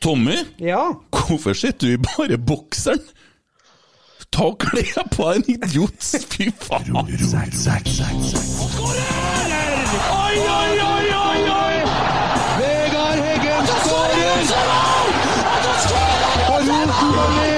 Tommy, Ja. hvorfor sitter du i bare bokseren? Ta og kle på deg en idiot! Fy faen! Oi, oi, oi, oi, oi! Vegard Heggen skårer! Og Rosenborg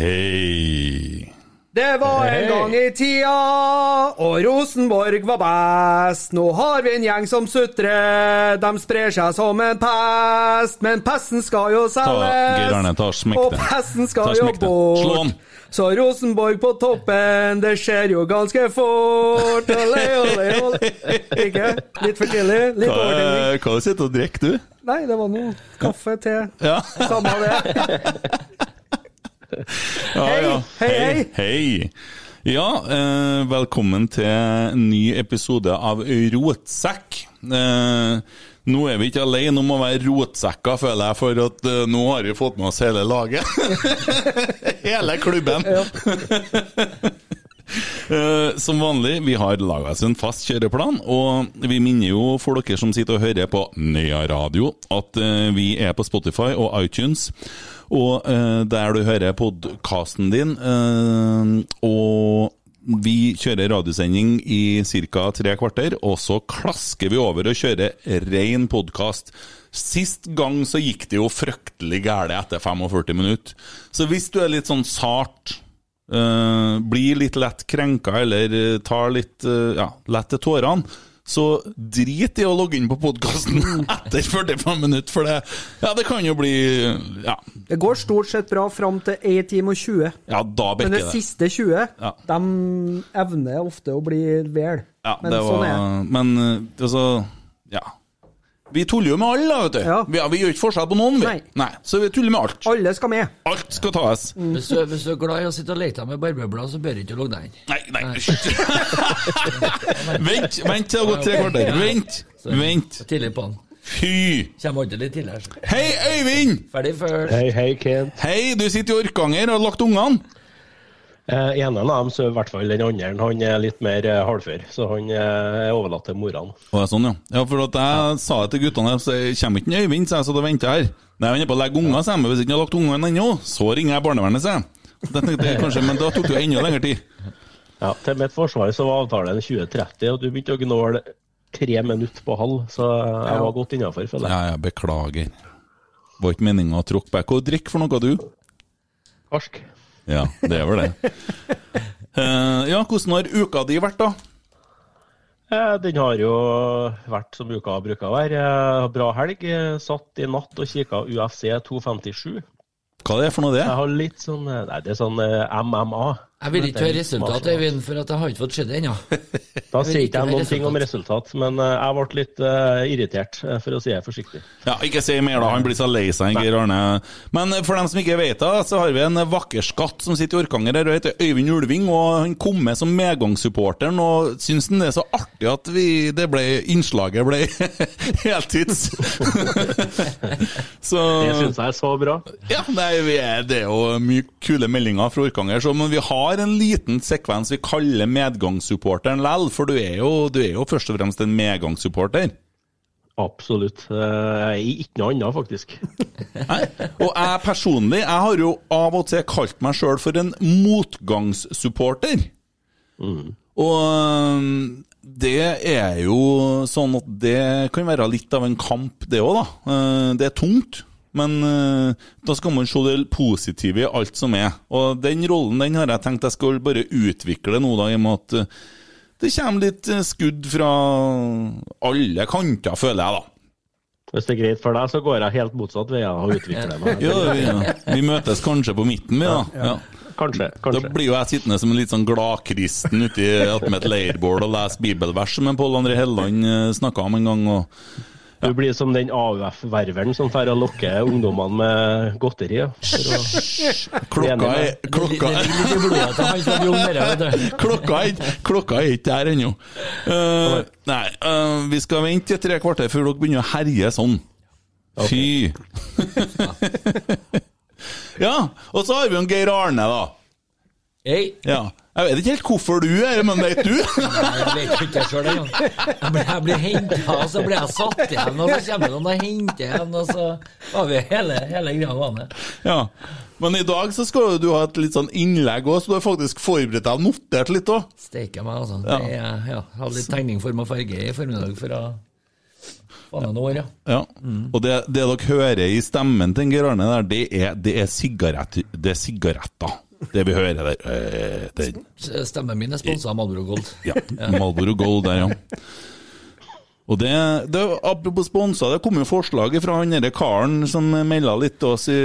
Hei. Det var en gang i tida, og Rosenborg var best. Nå har vi en gjeng som sutrer, de sprer seg som en pest. Men pesten skal jo selges, og pesten skal jo bort. Så Rosenborg på toppen, det skjer jo ganske fort. Ole, ole, ole. Ikke? Litt for tidlig? Litt Hva, overtenning? hva du sitter og drikker, du? Nei, det var noe kaffe, te. Ja. Samme det. Ja, ja. hei, hei. hei. Ja, eh, velkommen til en ny episode av Rotsekk. Eh, nå er vi ikke alene om å være rotsekker, føler jeg, for at eh, nå har vi fått med oss hele laget. hele klubben. Eh, som vanlig, vi har laga oss en fast kjøreplan, og vi minner jo for dere som sitter og hører på Nøya Radio, at eh, vi er på Spotify og iTunes. Og uh, der du hører podkasten din, Uh, og vi kjører radiosending i ca. tre kvarter, og så klasker vi over og kjører ren podkast. Sist gang så gikk det jo fryktelig galt etter 45 minutter. Så hvis du er litt sånn sart uh, blir litt lett krenka eller tar litt uh, ja, lett til tårene, så drit i å logge inn på podkasten etter 45 minutter, for det, ja, det kan jo bli Ja, Det går stort sett bra fram til 1 time og 20. ja da Men det Men det. siste 20, Ja. de evner ofte å bli vel. Ja, Men det sånn var, er det. Men eh, altså Ja. Vi tuller jo med alle, vet du. Ja. Vi, ja, vi gjør ikke forskjell på noen, vi. Nei. Så vi tuller med alt. Alle skal med. Alt skal tas. Hvis du, hvis du er glad i å sitte og lete med barbøbler, så bør ikke du logge deg inn. Nei, nei, vent, vent til det har gått tre kvarter. Vent. Vent. Tidlig på den. Fy. Kommer alltid litt tidligere. Hei, Øyvind! Ferdig først. Hei, hei, Kent. Hei, du sitter i Orkanger og har lagt ungene. Eh, ene av dem, så i hvert fall den andre, han er litt mer eh, halvfør. Så han eh, er overlatt til mora Å, sånn, ja. ja for at jeg sa det til guttene, så kommer ikke Øyvind, så jeg så da venter jeg her. Nei, han er på å legge unger, sa jeg, men hvis ikke han har lagt ungene ennå, så ringer jeg barnevernet, sa jeg. Det tenkte jeg kanskje, Men da tok det jo enda lengre tid. Ja, til mitt forsvar så var avtalen 2030, og du begynte å gnåle tre minutter på halv, så jeg var godt innafor, føler jeg. Ja, jeg beklager. Var ikke meninga å tråkke på. Hva drikker for noe, du? Karsk. Ja, det er vel det. Uh, ja, hvordan har uka di vært, da? Eh, Den har jo vært som uka bruker å være. Eh, Bra helg. Satt i natt og kikka UFC 257. Hva det er for noe, det? Jeg har litt sånn eh, Nei, det er sånn eh, MMA. Jeg vil ikke høre resultat, Øyvind, for at jeg har ikke fått sett det ennå. Da sier ikke jeg noen ting om resultat, men eh, jeg ble litt eh, irritert, eh, for å si det forsiktig. Ja, Ikke si mer, da. Han blir så lei seg, Geir Arne. Men for dem som ikke vet det, så har vi en vakker skatt som sitter i Orkanger her og heter Øyvind Ulving. og Han kom med som medgangssupporteren og syns det er så artig at vi, det ble, innslaget ble heltids. så Det syns jeg er så bra. Ja, nei, vi er, det er jo mye kule meldinger fra Orkanger, så, men vi har en liten sekvens vi kaller medgangssupporteren lell, for du er, jo, du er jo først og fremst en medgangssupporter. Absolutt. Eh, Jeg ikke noe annet, faktisk. Nei. Og jeg personlig, jeg har jo av og til kalt meg sjøl for en motgangssupporter. Og øhm, det er jo sånn at det kan være litt av en kamp, det òg, da. Eh, Det er tungt. Men øh, da skal man se det positive i alt som er. Og den rollen den har jeg tenkt jeg skal bare utvikle nå, da, i og med at øh, det kommer litt skudd fra alle kanter, føler jeg, da. Hvis det er greit for deg, så går jeg helt motsatt vei og utvikler meg. Ja, vi, ja. vi møtes kanskje på midten, vi, da. Ja. Kanskje. kanskje. Da blir jo jeg sittende som en litt sånn gladkristen ute med attmed et leirbål og lese bibelvers, som Pål André Helleland snakka om en gang. og Du blir som den AUF-ververen som drar og lokker ungdommene med godteri. ja, Klokka er, klokka, er, klokka er ikke der ennå. Uh, nei, uh, vi skal vente i tre kvarter før dere begynner å herje sånn. Fy. ja, og så har vi en Geir Arne, da. Hey. Ja. Jeg vet ikke helt hvorfor du er her, men vet du? Jeg vet ikke sjøl engang. Jeg blir, jeg ble henta, og så blir jeg satt igjen, og så kommer noen og henter igjen, og så har vi hele, hele greia gående. Ja. Men i dag så skal du ha et litt sånn innlegg òg, så du har faktisk forberedt deg og notert litt òg. Steike meg, altså. Ja. Det er, ja, Hadde litt tegning, form og farge i formiddag for å ned noen år, ja. Ja. Og det, det dere hører i stemmen til Geir Arne der, det er, det er, sigarett, det er sigaretter. Det vi hører der. eh, Det, Stemmen min er sponsa av Malboro Gold. ja, Malboro Gold der, ja. Og det, det Apropos sponsa, det kom jo forslag fra han derre karen som melda litt til oss i,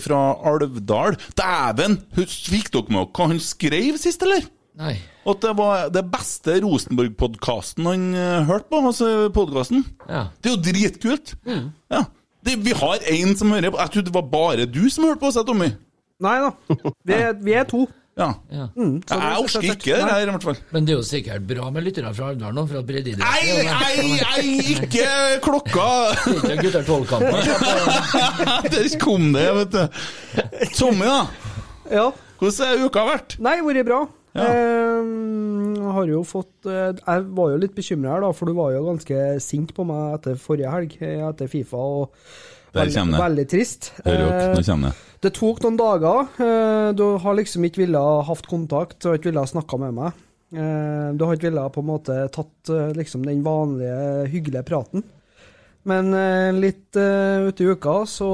fra Alvdal. Dæven! Fikk dere med hva han skrev sist, eller? Nei. At det var det beste Rosenborg-podkasten han eh, hørte på, altså podkasten. Ja. Det er jo dritkult. Ja. Det, vi har én som hører på. Jeg trodde det var bare du som hørte på oss, Tommy. Nei da. Vi er, vi er to. Ja. Ja. Jeg orker ikke det her, i hvert fall. Men det er jo sikkert bra med lyttere fra Alvdal nå, fra breddeidrett. Nei, nei, nei, ikke klokka! Ikke gutter tolvkamp Der kom det, vet du. Tommy, da. Ja. Hvordan har uka vært? Nei, vært bra. Ja. Jeg har jo fått eh, Jeg var jo litt bekymra her, da, for du var jo ganske sint på meg etter forrige helg, eh, etter Fifa. og veldig- Veldig trist. Hører dere, Eh, det. Det tok noen dager. Du har liksom ikke villet hatt kontakt, har ikke villet snakka med meg. Du har ikke villet på en måte tatt liksom den vanlige, hyggelige praten. Men eh, litt uh, ute i uka så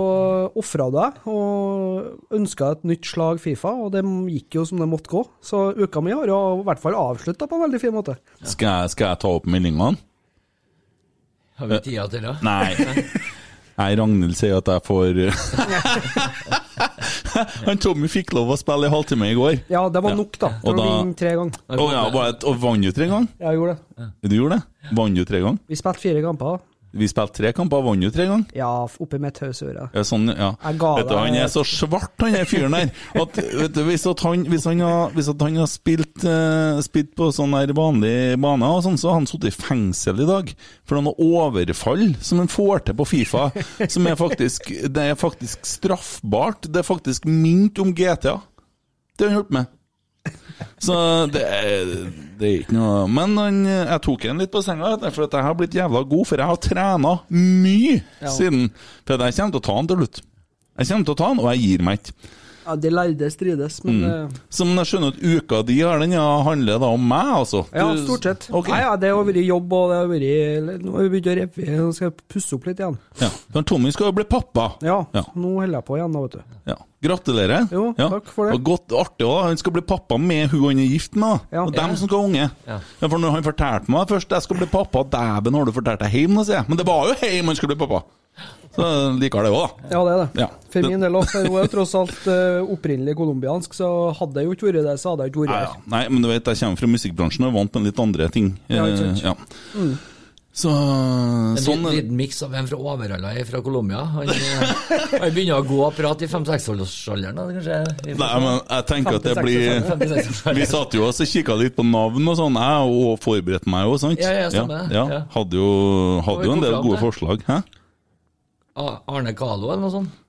ofra du deg og ønska et nytt slag Fifa, og det gikk jo som det måtte gå. Så uka mi har jo i hvert fall avslutta på en veldig fin måte. Skal jeg, skal jeg ta opp meldingene? Har vi tida til det? Nei. Nei, Ragnhild sier at jeg får Han Tommy fikk lov å spille i halvtime i går. Ja, det var Ja. nok, da. Og Til å da- vinne tre ganger. Å ja, og vant du tre ganger? Jeg gjorde det. Du gjorde det? Vant du tre ganger? Vi spilte fire kamper. Vi spilte tre kamper, vant jo tre ganger? Ja, oppi med taushøret. Ja, sånn, ja. Vet du, han er så svart, han der fyren der. At, vet du, hvis, at han, hvis, han har, hvis han har spilt, uh, spilt på sånn der vanlig bane, sånn, så har han sittet i fengsel i dag. For noe overfall som han får til på Fifa, som er faktisk, det er faktisk straffbart. Det er faktisk mint om GTA. Det har han gjort med. Så det det er ikke noe Men han, jeg tok en litt på senga, for at jeg har blitt jævla god. For jeg har trena mye Ja. siden. For jeg kommer til å ta han til slutt. Jeg kommer til å ta han, og jeg gir meg ikke. Ja, De lærde strides, men Mm. Så men jeg skjønner at uka di her, den ja, handler da om meg, altså? Ja, stort sett. Okay. Nei, ja, Det har vært jobb, og det har vært Nå har vi begynt å revy, nå skal jeg pusse opp litt igjen. Ja. Men Tommy skal jo bli pappa. Ja, Ja. nå holder jeg på igjen, da, vet du. Ja. Gratulerer. Jo, ja. takk for det. Og godt artig òg. Han skal bli pappa med hun han er gift med. Ja. Og dem som skal ha unge. Ja. Ja, for når han fortalte meg først jeg skal bli pappa, dæven har du fortalt deg hjem, sier jeg. Men det var jo hjem han skulle bli pappa. Så liker det òg, da. Ja, det er det. Ja. For min del òg. Hun er tross alt eh, opprinnelig colombiansk, så hadde jeg jo ikke vært det, så hadde jeg ikke vært her. ja. Nei, men du vet, jeg kommer fra musikkbransjen og er vant med litt andre ting. Ja, ikke sant. Eh, ja. Så En sånn liten, liten miks av en fra Overhalla, en fra Colombia. Han, eh, han begynner å gå og prate i 5-6-årsalderen, kanskje? Nei, men jeg tenker at det 56 blir 56 Vi satt jo også og kikka litt på navn og sånn, jeg og forberedte meg jo, sant? Ja, ja, stemmer. Ja, Ja. Hadde jo, hadde jo en del gode forslag. Hæ? Arne Galo eller noe sånt?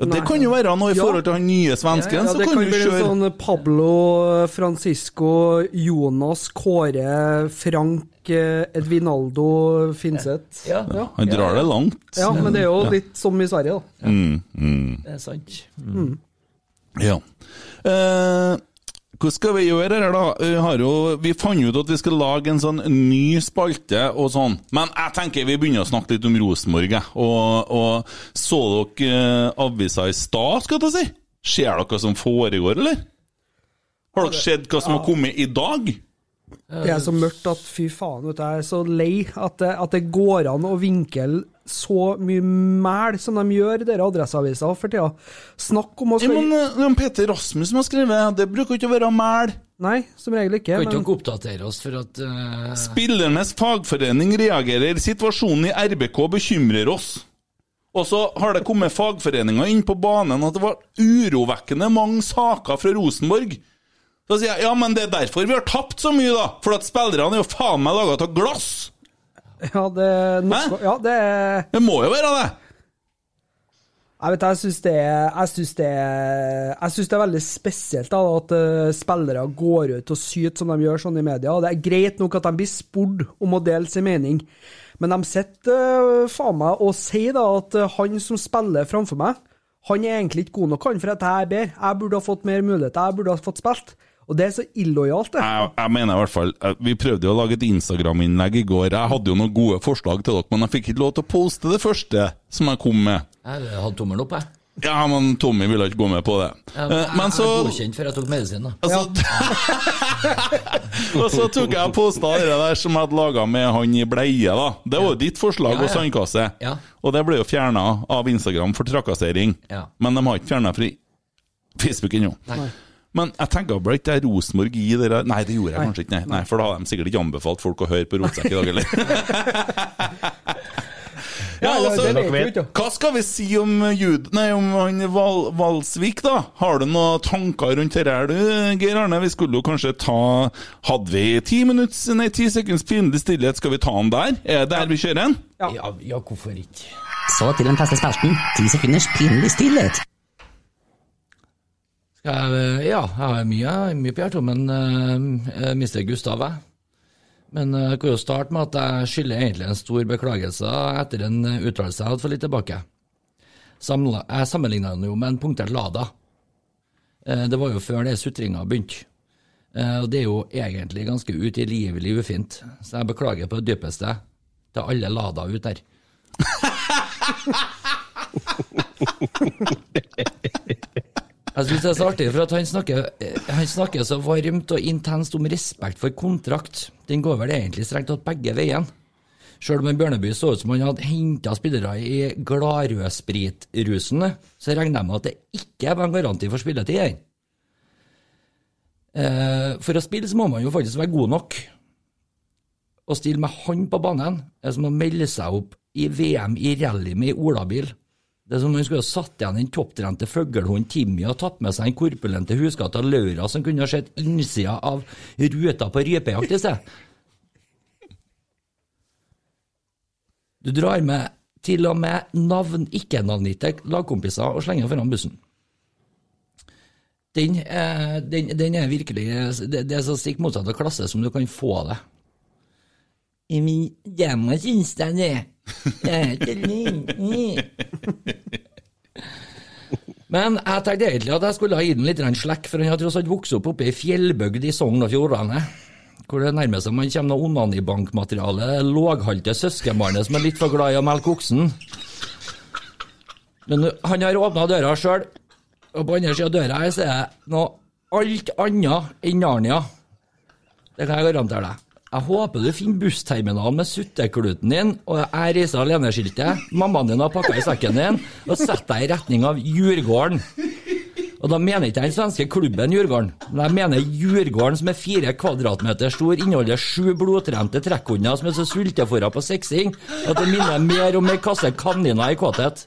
Ja, det Nei. kan jo være noe i Ja. forhold til han nye svensken, Ja, så det kan kan du bli kjøre sånn Pablo, Francisco, Jonas, Kåre, Frank, eh, Edvinaldo, Finseth. Ja, Ja. Han drar det langt. Ja, men det er jo litt som i Sverige, da. Mm, mm, det er sant. ja. Eh, hva skal vi gjøre her, da? Vi, har jo, vi fant ut at vi skal lage en sånn ny spalte og sånn. Men jeg tenker vi begynner å snakke litt om Rosenborg, jeg. Og, og så dere uh, avisa i stad, skal jeg si? Ser dere hva som foregår, eller? Har dere sett hva som har kommet i dag? Det er så mørkt at fy faen, vet du, jeg er så lei at det, at det går an å vinkle så mye mæl som de gjør, dere adresseaviser for tida. Snakk om å Ja, men eh, er Peter Rasmus som har skrevet det. bruker ikke å være mæl. Nei, som regel ikke. Kan ikke Men dere oppdatere oss for at uh... Spillernes fagforening reagerer. Situasjonen i RBK bekymrer oss. Og så har det kommet fagforeninger inn på banen at det var urovekkende mange saker fra Rosenborg. Så sier jeg ja, men det er derfor vi har tapt så mye, da. For at spillerne er jo faen meg laga av glass. Ja, det Hæ? Ja, det Det må jo være det. Jeg vet, jeg syns det, det, det er veldig spesielt da, at eh, spillere går ut og syter som de gjør sånn i media. Det er greit nok at de blir spurt om å dele sin mening, men de sitter uh, faen meg og sier da at eh, han som spiller framfor meg, han er egentlig ikke god nok han for dette er bedre. Jeg burde ha fått mer muligheter, jeg burde ha fått spilt. Og det er så illojalt, det. Jeg, jeg mener i hvert fall eh, Vi prøvde jo å lage et Instagram-innlegg i går. Jeg hadde jo noen gode forslag til dere, men jeg fikk ikke lov til å poste det første som jeg kom med. Jeg hadde tommelen opp, jeg. Ja, men Tommy ville ikke gå med på det. Ja, men, Men jeg så er godkjent før jeg tok medisin, da. Altså, og så tok jeg og posta det der som jeg hadde laga med han i bleie, da. Det var jo ditt forslag Ja, og sandkasse. Ja. Og det ble jo fjerna av Instagram for trakassering. Ja. Men de har ikke fjerna fra Facebook ennå. Nei. Men jeg tenker bare ikke det Rosenborg i det der Nei, det gjorde jeg kanskje ikke, nei. nei. For da hadde de sikkert ikke anbefalt folk å høre på Rotsekk i dag, eller? Ja, altså, ikke. hva skal vi si om Jud... Nei, om han Val, Valsvik, da? Har du noen tanker rundt det her, du, Geir Arne? Vi skulle jo kanskje ta Hadde vi ti minutts, nei, ti sekunds pinlig stillhet, skal vi ta den der? Er det der vi kjører han? Ja. Ja, ja, hvorfor ikke? Så til den feste spelten. ti sekunders pinlig stillhet. Skal ja, jeg har mye, mye på hjertet, men jeg mister Gustav, jeg. Men eh, jeg kan jo starte med at jeg skylder egentlig en stor beklagelse etter en eh, uttalelse jeg hadde for litt tilbake. Samla, jeg sammenligna den jo med en punktert Lada. Eh, det var jo før det sutringa begynte. Eh, og det er jo egentlig ganske utilgivelig ufint, så jeg beklager på det dypeste til alle Lada ute der. Jeg synes det er så artig, for at han snakker, eh, han snakker så varmt og intenst om respekt for kontrakt. Den går vel egentlig strengt tatt begge veiene. Sjøl om Bjørneby så ut som han hadde henta spillere i gladrødspritrusen, så regner jeg med at det ikke var en garanti for spilletid. her. Eh, For å spille så må man jo faktisk være god nok. Å stille med han på banen er som å melde seg opp i VM i rally med olabil. Det er som om han skulle ha satt igjen den topptrente fuglehunden Timmy og tatt med seg den korpulente huskatta Laura som kunne ha sett innsida av ruta på rypejakt i sted. Du drar med til og med navn, ikke-navngitte lagkompiser og slenger foran bussen. Den, er- den, den er virkelig Det, det er så stikk motsatt av klasse som du kan få det. I min hjemme syns jeg. Jeg. Men jeg tenkte egentlig at jeg skulle gitt ham litt slekk, for han har tross alt vokst opp oppe i fjellbygd i Sogn og Fjordane. Hvor det nærmer seg man kommer noe onanibankmateriale, låghalte søskenbarnet som er litt for glad i å melke oksen. Men han har åpna døra sjøl, og på andre sida av døra her så er det noe alt annet enn Narnia. Det kan jeg garantere deg. Jeg håper du finner bussterminalen med suttekluten din og jeg reiser alene-skiltet, mammaen din har pakka i sekken din, og setter deg i retning av Djurgården. Og da mener ikke jeg den svenske klubben Djurgården, men jeg mener Djurgården som er fire kvadratmeter stor, inneholder sju blodtrente trekkhunder som er så sultefòra på sexing at det minner mer om ei kasse kaniner i kåthet.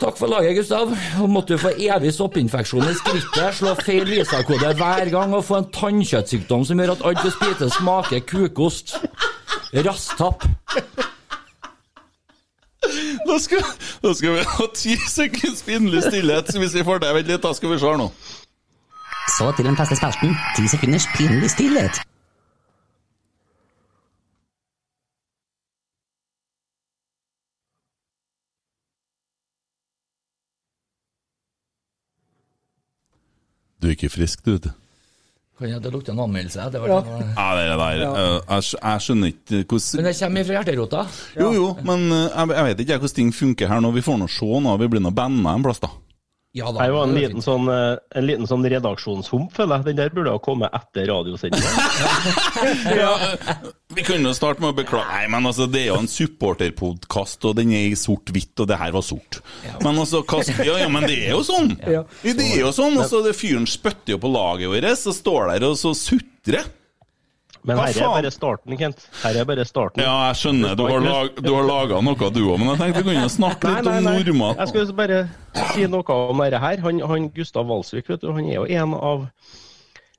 Takk for laget, Gustav. Og måtte du få evig soppinfeksjon i skrittet, slå feil visakode hver gang og få en tannkjøttsykdom som gjør at alt du spiser smaker kukost. Rasstapp. Da skal, da skal vi ha ti sekunds pinlig stillhet, hvis vi får det Vent litt, da skal vi se her nå. Så til den faste spalten. Ti sekunders pinlig stillhet. Du er ikke frisk, du. vet du. Kan jeg det lukter en anmeldelse? Det var Ja. det. Ja, det er det der. eh, Jeg, jeg skjønner ikke hvordan Men det kommer fra hjerterota. Jo, jo, men eh, jeg, jeg vet ikke hvordan ting funker her nå. Vi får nå se nå. Vi blir nå banda en plass, da. Ja da. Jeg var en det liten sånn, eh, en liten sånn redaksjonshump, føler jeg. Den der burde ha kommet etter radiosendinga. Vi kunne jo starte med å beklage Nei, men altså, det er jo en supporterpodkast, og den er i sort-hvitt, og det her var sort. Men altså, kast, Ja, ja, men det er jo sånn! Ja. Det er jo sånn, og så det fyren spytter jo på laget vårt, så står der og så sutrer. Men Hva her er faen? bare starten, Kent. Her er bare starten. Ja, jeg skjønner, du har, lag, du har laga noe du òg, men jeg tenkte vi kunne snakke Nei, litt nei, om nei. Jeg skal bare si noe om dette her. Han, han Gustav Walsvik vet du, han er jo en av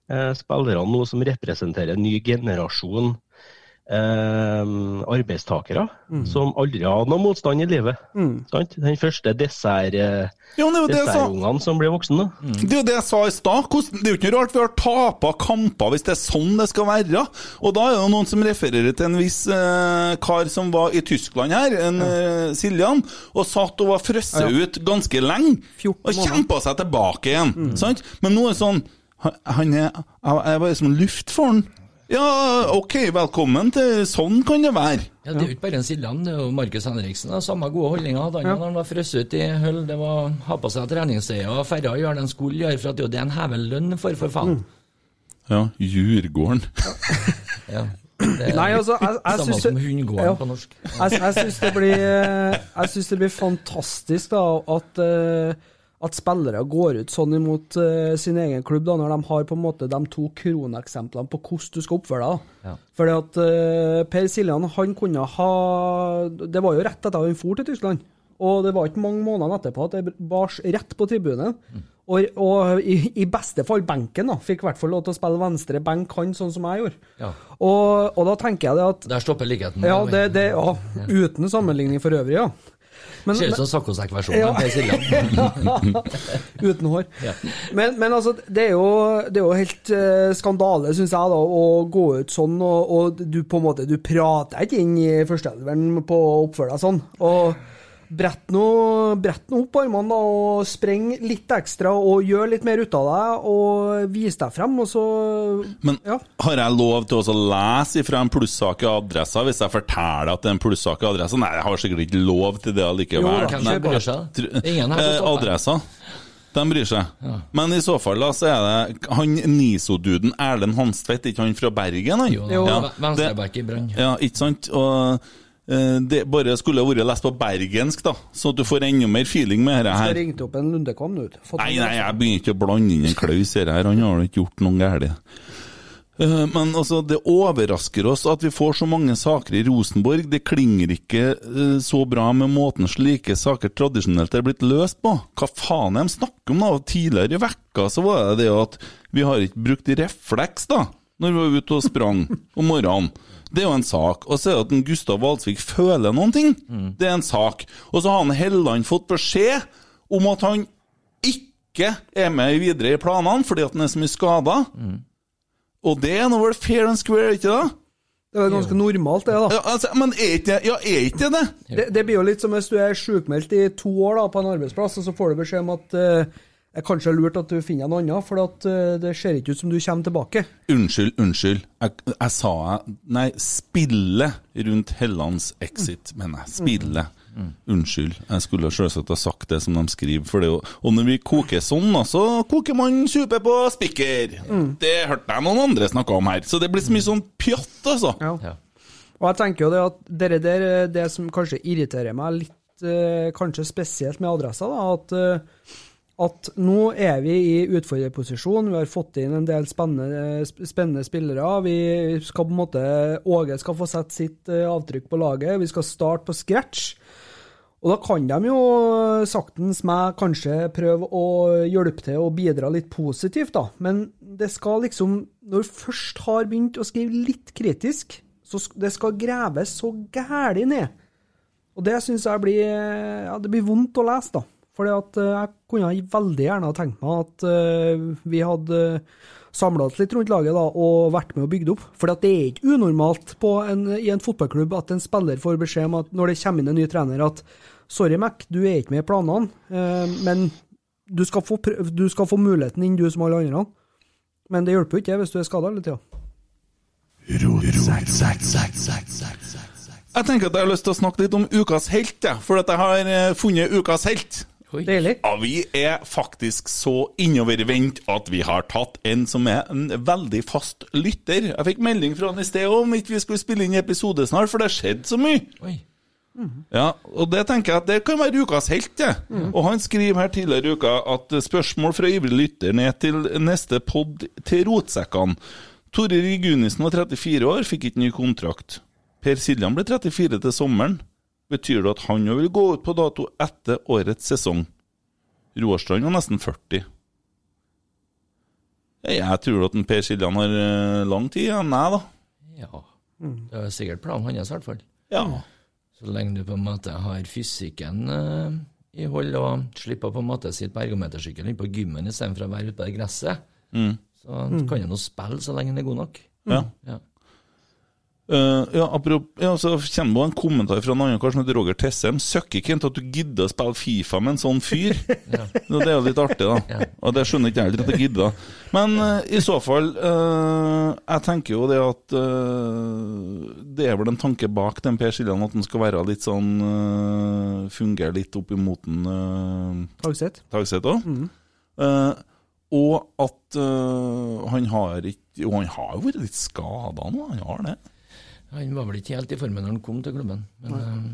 eh, spillerne nå som representerer en ny generasjon eh, arbeidstakere som aldri har noen noe motstand i livet. Sant? Den første dessert, eh, Ja, dessertungene som blir voksne. Det er jo det jeg sa i stad. Det er jo ikke noe rart vi har tapa kamper hvis det er sånn det skal være. Og da er det noen som refererer til en viss eh, kar som var i Tyskland her, en eh, Siljan, og satt og var frosset ut ganske lenge. Og kjempa seg tilbake igjen. Sant? Men nå er det sånn han- er, jeg var som luft for han. Ja, OK, velkommen til Sånn kan det være. Ja, Det er jo ikke bare en Siljan, det er jo Markus Henriksen. da. Samme gode holdninger hadde han ja. når han var frosset ut i hull. Det var ha på seg treningstøyet og ferja gjør gjøre det en skulle gjøre, for at det er jo det en hever lønn for, for faen. Ja, Djurgården. Ja. Det er Nei, altså, jeg, jeg samme syns som det, hundegården Ja. på norsk. jeg, jeg syns det blir Jeg synes det blir fantastisk da at, eh, at spillere går ut sånn imot uh, sin egen klubb, da, når de har på en måte de to kroneksemplene på hvordan du skal oppføre deg. Ja. Fordi at uh, Per Siljan han kunne ha Det var jo rett etter at han for til Tyskland. Og det var ikke mange måneder etterpå at det bars rett på tribunen. Og, og i, i beste fall benken, da. Fikk i hvert fall lov til å spille venstre benk, han, sånn som jeg gjorde. Ja. Og, og da tenker jeg det at Der stopper likheten. ja, det, det, ja, uten sammenligning for øvrig, ja. Men, Ser ut som saccosekk-versjonen Ja. Uten hår. Men, men altså, det er jo, det er jo helt uh, skandale, syns jeg, da, å gå ut sånn, og, og du på en måte Du prater ikke inn i førsteelveren på å oppføre deg sånn. Og brett nå, nå opp armene da, og spreng litt ekstra, og gjør litt mer ut av deg, og vis deg frem, og så Men Ja. har jeg lov til å lese ifra en plussak i adressa hvis jeg forteller at det er en plussak i adressa? Nei, jeg har sikkert ikke lov til det allikevel. Jo, Nei. bryr seg? Ingen her eh. Adressa. De bryr seg. Men i så fall da, så er det han Niso-duden Erlend Hanstvedt, ikke han fra Bergen? Han? Jo, ja, Venstreback i Brann. Ja, ikke sant? Og det bare skulle vært lest på bergensk, da, så at du får enda mer feeling med dette her. her. ringte opp en Lundekvam nå. Nei, nei, jeg begynner ikke å blande inn en Klaus her. Han har ikke gjort noe galt. Eh, Men altså, det overrasker oss at vi får så mange saker i Rosenborg. Det klinger ikke eh, så bra med måten slike saker tradisjonelt er blitt løst på. Hva faen er de snakker om da? Tidligere i vekka så var det det at vi har ikke brukt refleks da, når vi var ute og sprang om morgenen. Det er jo en sak. Og så er det at en Gustav Valsvik føler noen ting. Det er en sak. Og så har han Helland fått beskjed om at han ikke er med videre i planene fordi at han er så mye skada. Og det er nå vel fair and square, ikke da? Det er ganske normalt, det, da. Ja, altså, men er ikke det ja, er ikke det? det? Det, blir jo litt som hvis du er sjukmeldt i to år da, på en arbeidsplass, og så får du beskjed om at det er kanskje lurt at du finner noe annet, for at, uh, det ser ikke ut som du kommer tilbake. Unnskyld, unnskyld. Jeg, jeg sa jeg Nei, spillet rundt Hellands exit, mener jeg. Spillet. Unnskyld. Jeg skulle selvsagt ha sagt det som de skriver. For det jo, og når vi koker sånn, så koker man supe på spikker. Det hørte jeg noen andre snakke om her. Så det blir så mye sånn pjatt, altså. Ja. Ja. Og jeg tenker jo det at dere der, eh, det som kanskje irriterer meg litt, eh, kanskje spesielt med adressa, da, at, eh, at nå er vi i utfordrerposisjon. Vi har fått inn en del spennende, spennende spillere. Vi skal på en måte, Åge skal få sette sitt eh, avtrykk på laget. Vi skal starte på scratch. Og da kan de jo saktens meg kanskje prøve å hjelpe til og bidra litt positivt, da. Men det skal liksom, når du først har begynt å skrive litt kritisk, så det skal graves så gæli ned. Og det syns jeg blir ja, det blir vondt å lese, da. Fordi at eh, jeg kunne veldig gjerne ha tenkt meg at eh, vi hadde samla oss litt rundt laget da, og vært med og bygd opp. For det er ikke unormalt på en, i en fotballklubb at en spiller får beskjed om at når det kommer inn en ny trener at sorry, Mac, du er ikke med i planene, eh, men du skal, få, prøv- du skal få muligheten inn, du som alle andre. Men det hjelper jo ikke hvis du er skada hele tida. Jeg tenker at jeg har lyst til å snakke litt om ukas helt, jeg. For at jeg har eh, funnet ukas helt. Oi. Deilig. Ja, vi er faktisk så innovervendt at vi har tatt en som er en veldig fast lytter. Jeg fikk melding fra han i sted om ikke vi skulle spille inn episode snart, for det har skjedd så mye. Oi. Ja, og det tenker jeg at det kan være ukas helt, det. Og han skriver her tidligere i uka at spørsmål fra ivrig lytter ned til neste pod til rotsekkene. Tore Rigunisen var 34 år, fikk ikke ny kontrakt. Per Siljan ble 34 til sommeren. Betyr det at han jo vil gå ut på dato etter årets sesong? Roarstrand var nesten 40. Jeg tror at en Per Siljan har eh, lang tid igjen, jeg, da. Ja. Det er sikkert planen hans, i hvert fall. Ja. Så lenge du på en måte har fysikken eh, i hold og slipper på en måte sitt på ergometersykkelen inne på gymmen istedenfor å være ute på det gresset, så kan han jo spille så lenge han er god nok. ja. Ja. Eh, ja, apropos, ja, så kommer det en kommentar fra en annen kar som heter Roger Tessem. Søkker ikke at du gidder å spille Fifa med en sånn fyr. ja. det er jo litt artig, da. Og det skjønner ikke jeg heller at jeg gidder. Men uh, i så fall uh, Jeg tenker jo det at Det er vel en tanke bak den Per Siljan, at den skal være litt sånn uh, Fungere litt opp imot den uh, Tagseth. Tagseth òg. og at han har ikke Og han har jo vært litt skada nå, han har det. Han var vel ikke helt i formen når han kom til klubben. Men eh,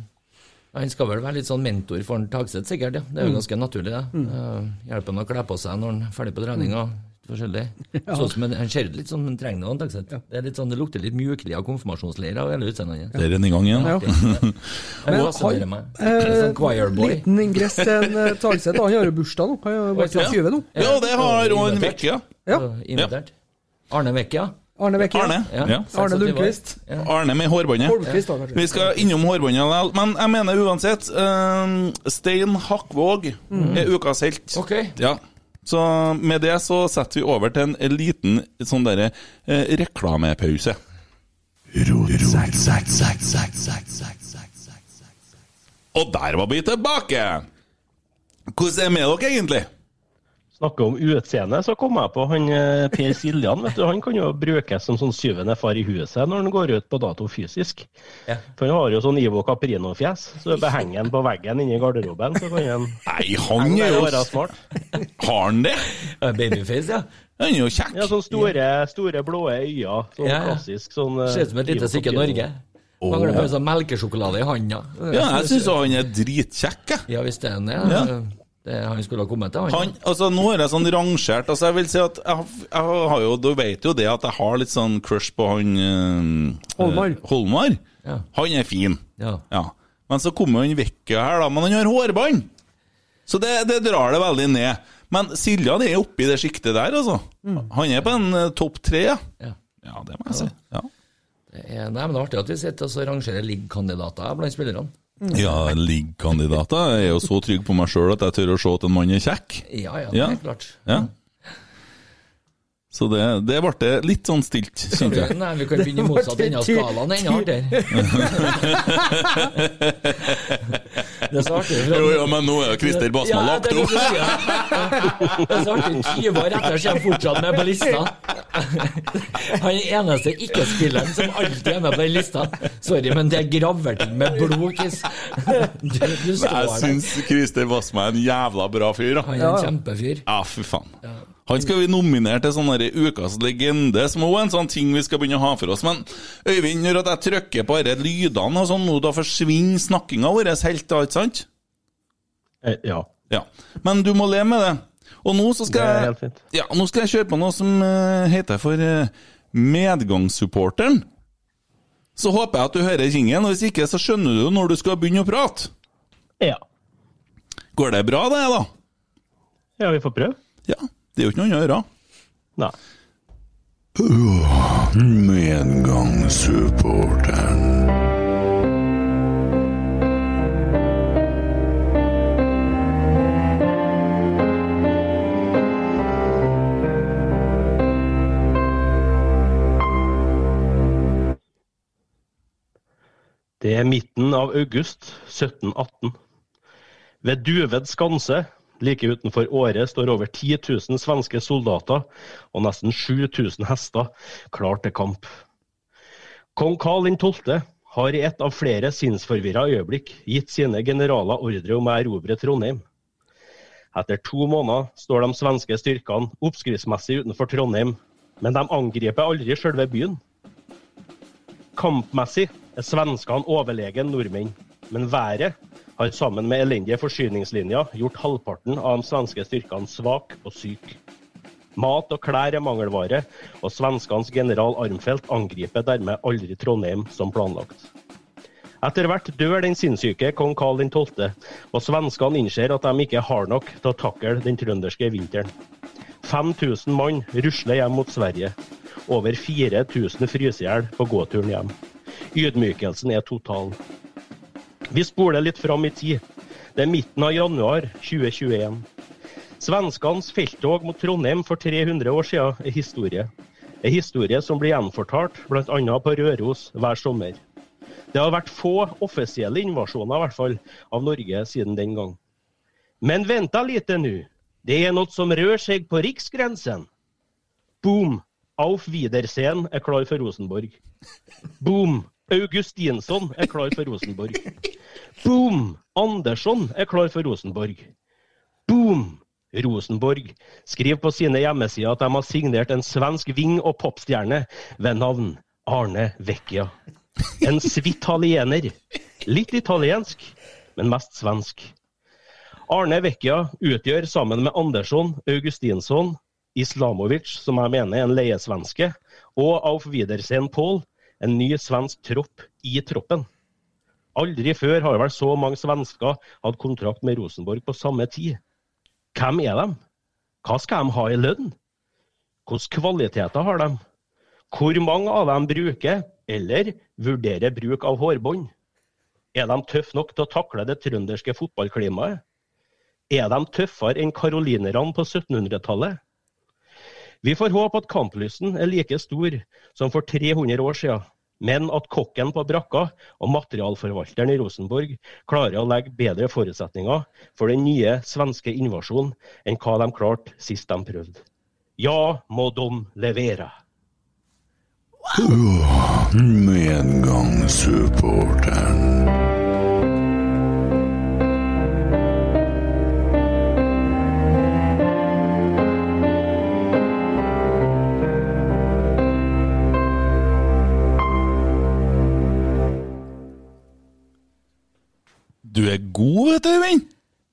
han skal vel være litt sånn mentor for Tagseth, sikkert. ja. Det er jo ganske naturlig, det. Uh, hjelpe han å kle på seg når han er ferdig på treninga. Forskjellig. Sånn som en, han ser litt sånn han trenger noe, Tagseth. Det er litt sånn, det lukter litt mjuklig av konfirmasjonsleir av hele utseendet hans. Det er en i gang igjen. Ja. Men han- meg. Sånn. Liten ingress til en uh, Tagseth. Han har jo bursdag nå. Han har vært Ja. 20 nå. Ja, det har han Invitert. Ja. Invitert. Arne Vecchia. Arne Bekke. Arne. Ja. Ja. Arne Lundqvist. Ja. Arne med hårbåndet. Holmqvist, da. Vi skal innom hårbåndet likevel. Men jeg mener uansett uh, Stein Hakkvåg er ukas helt. Okay. Ja. Så med det så setter vi over til en liten sånn derre uh, reklamepause. Og der var vi tilbake! Hvordan er det med dere egentlig? Snakker om utseende, så kom jeg på han eh, Per Siljan. vet du, Han kan jo brukes som sånn syvende far i huset når han går ut på dato fysisk. Ja. For han har jo sånn Ivo Caprino-fjes, så behenger han på veggen inni garderoben. Så kan han Nei, han er jo smart. Har han det? Babyface, ja. Han er jo kjekk. Ja, sånn store, store blå øyne. Sånn Ja, ja. klassisk sånn eh, Ser ut som et lite stykke Norge. Oh. Mangler bare sånn melkesjokolade i handa. Ja, jeg syns han er dritkjekk, jeg. Ja, hvis det er han, ja. Ja. Det han skulle ha kommet til, han. Han, altså Nå er jeg sånn rangert altså Jeg vil si at jeg, jeg har jo, Du vet jo det at jeg har litt sånn crush på han øh, Holmar. eh, Holmar. Ja. Han er fin. Ja. Ja. Men så kommer han vekk her, da. Men han har hårbånd! Så det, det drar det veldig ned. Men Siljan er oppi det sjiktet der, altså. Han er på en uh, topp tre, ja. Ja. Ja, det må jeg si. Ja, Det er, nei, men det er artig at vi sitter og rangerer ligg-kandidater blant spillerne. Ja liggkandidater. Jeg er jo så trygg på meg sjøl at jeg tør å se at en mann er kjekk. Ja, ja, det er klart. Ja. Så det, det ble litt sånn stilt, syns jeg. Nei, vi kan begynne i motsatt ende av skalaen enda artigere. Det er så artig. Jo, jo, men nå er jo Christer Basma lagt det er opp. det er så artig. 20 år etter er han fortsatt med på lista. Han er den eneste ikke-spilleren som alltid er med på den lista. Sorry, men det er graverting med blod, Chris. Du, du står Jeg syns Christer Basma er en jævla bra fyr, da. Han er en kjempefyr. Ja, for faen. Han skal vi nominere til sånn ukas legende, som òg er en sånn ting vi skal begynne å ha for oss. Men Øyvind, når jeg trykker på disse lydene og sånn, nå da forsvinner snakkinga vår helt, da, ikke sant? Eh, Ja. Ja. Men du må le med det. Og nå så skal jeg. Ja, nå skal jeg kjøre på noe som eh, heter for eh, Medgangssupporteren. Så håper jeg at du hører jingelen, og hvis ikke så skjønner du når du skal begynne å prate. Ja. Går det bra, det, da? ja, vi får prøve. Ja. Det er jo ikke noe annet å gjøre. Nei. Medgangssupporteren. Det er midten av august 1718. Ved Duved skanse, like utenfor Åre, står over 10 000 svenske soldater og nesten 7000 hester klar til kamp. Kong Karl 12. har i et av flere sinnsforvirra øyeblikk gitt sine generaler ordre om å erobre Trondheim. Etter to måneder står de svenske styrkene oppskriftsmessig utenfor Trondheim, men de angriper aldri selve byen. Kampmessig er svenskene overlegen nordmenn, men været har sammen med elendige forsyningslinjer gjort halvparten av de svenske styrkene svak og syk. Mat og klær er mangelvare, og svenskenes general Armfelt angriper dermed aldri Trondheim som planlagt. Etter hvert dør den sinnssyke kong Karl 12., og svenskene innser at de ikke har nok til å takle den trønderske vinteren. 5000 mann rusler hjem mot Sverige. Over 4000 fryser i hjel på gåturen hjem. Ydmykelsen er total. Vi spoler litt fram i tid. Det er midten av januar 2021. Svenskenes felttog mot Trondheim for 300 år siden er historie. En historie som blir gjenfortalt bl.a. på Røros hver sommer. Det har vært få offisielle invasjoner i hvert fall, av Norge siden den gang. Men venta lite nå. Det er noe som rør seg på riksgrensen. Boom! Auf Wiedersehen er klar for Rosenborg. Boom! Augustinsson er klar for Rosenborg. Boom! Andersson er klar for Rosenborg. Boom! Rosenborg skriver på sine hjemmesider at de har signert en svensk ving- og popstjerne ved navn Arne Vecchia. En svitaliener. Litt italiensk, men mest svensk. Arne Vecchia utgjør sammen med Andersson, Augustinsson, Islamovic, som jeg mener er en leiesvenske, og Auf Wiedersehen Paul, en ny svensk tropp i troppen. Aldri før har vel så mange svensker hatt kontrakt med Rosenborg på samme tid. Hvem er de? Hva skal de ha i lønn? Hvilke kvaliteter har de? Hvor mange av dem bruker, eller vurderer bruk av hårbånd? Er de tøffe nok til å takle det trønderske fotballklimaet? Er de tøffere enn karolinerne på 1700-tallet? Vi får håpe at kamplysten er like stor som for 300 år siden, men at kokken på brakka og materialforvalteren i Rosenborg klarer å legge bedre forutsetninger for den nye svenske invasjonen enn hva de klarte sist de prøvde. Ja, må de levere. Medgangssupporteren.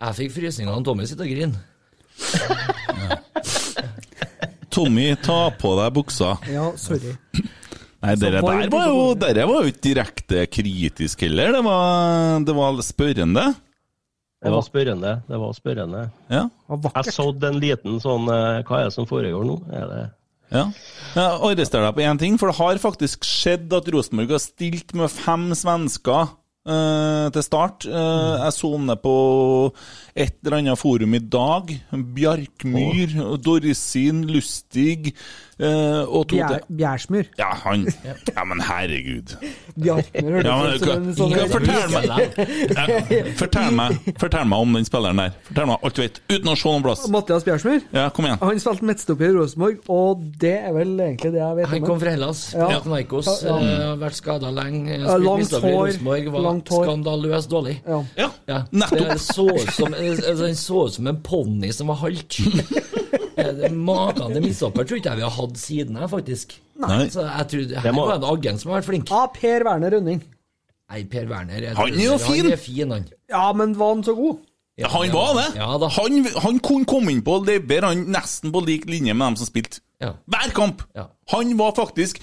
Jeg fikk frysninger av Tommy sitter og griner. Tommy, ta på deg buksa. Ja, sorry. Nei, var der var jo, dere var jo ikke direkte kritisk heller. Det var, det var spørrende. Det var spørrende. Det var spørrende. Ja. Jeg sådde en liten sånn eh, Hva er det som foregår nå? Er det ja. Jeg arresterer deg på én ting, for det har faktisk skjedd at Rosenborg har stilt med fem svensker eh, til start. Eh, jeg så ned på et eller annet forum i dag. Bjarkmyr, Dorsin, Lustig og to Bjær, til. Ja, han Ja, men herregud. Ut som en sånn fortell, meg, fortell, meg, fortell meg om den spilleren der. Fortell meg alt du vet, uten å se noen plass. Mathias Bjersmyr? Ja, kom igjen. Han spilte midtstopper i Rosenborg, og det er vel egentlig det jeg vet om Han kom fra Hellas, Ja. Narkos, Ja. eh, har vært skada lenge. Ja, langt hår, langt hår. skandaløst dårlig. Ja. Ja, Ja. nettopp. Det så ut som, altså, den så ut som en ponni som var halt. Eh, Maken til midtstopper tror ikke jeg vi har hatt siden her, faktisk. Nei. Så jeg tror Her Det må- var en agent som har vært flink. Ja, Per Werner Rønning. Nei, Per Werner jeg Han er jo fin. Han er fin, han. Ja, men var han så god? Ja, han var det. Ja. Han, han kunne komme inn på levere han nesten på lik linje med dem som spilte. Ja. Hver kamp! Ja. Han var faktisk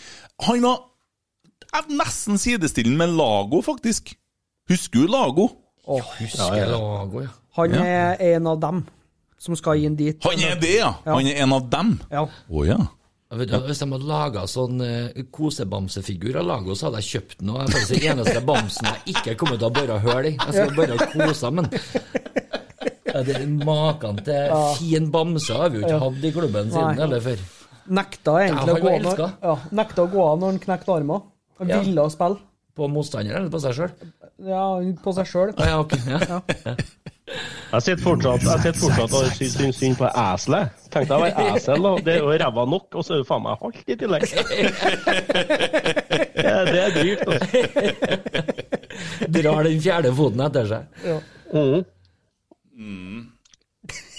Han var jeg- nesten sidestillende med Lago, faktisk. Husker du Lago? Husker Lago, ja. Han er en av dem som skal inn dit. Han er det, ja! Han er en av dem. Ja. Å ja. Jeg vet, du, hvis de hadde laga sånn uh, kosebamsefigur av Lago, så hadde jeg kjøpt den. Og jeg er faktisk den eneste bamsen jeg ikke kommer til å bore hull i. Jeg skal bare kose men ja, det er Maken til fin bamse har vi jo ikke hatt i klubben siden eller før. Nekta egentlig Ja, å gå når, ja, nekta å gå av når han knekte armen. Han Ja. ville spille. På motstanderen eller på seg sjøl? Ja, på seg sjøl. Ja, ok. Ja. Jeg sitter fortsatt, jeg sitter fortsatt og syns synd, på eselet. Tenkte jeg var esel, og Det er jo ræva nok, og så er det faen meg halvt i tillegg. Det, det er drygt. Altså. Drar den fjerde foten etter seg. Mm.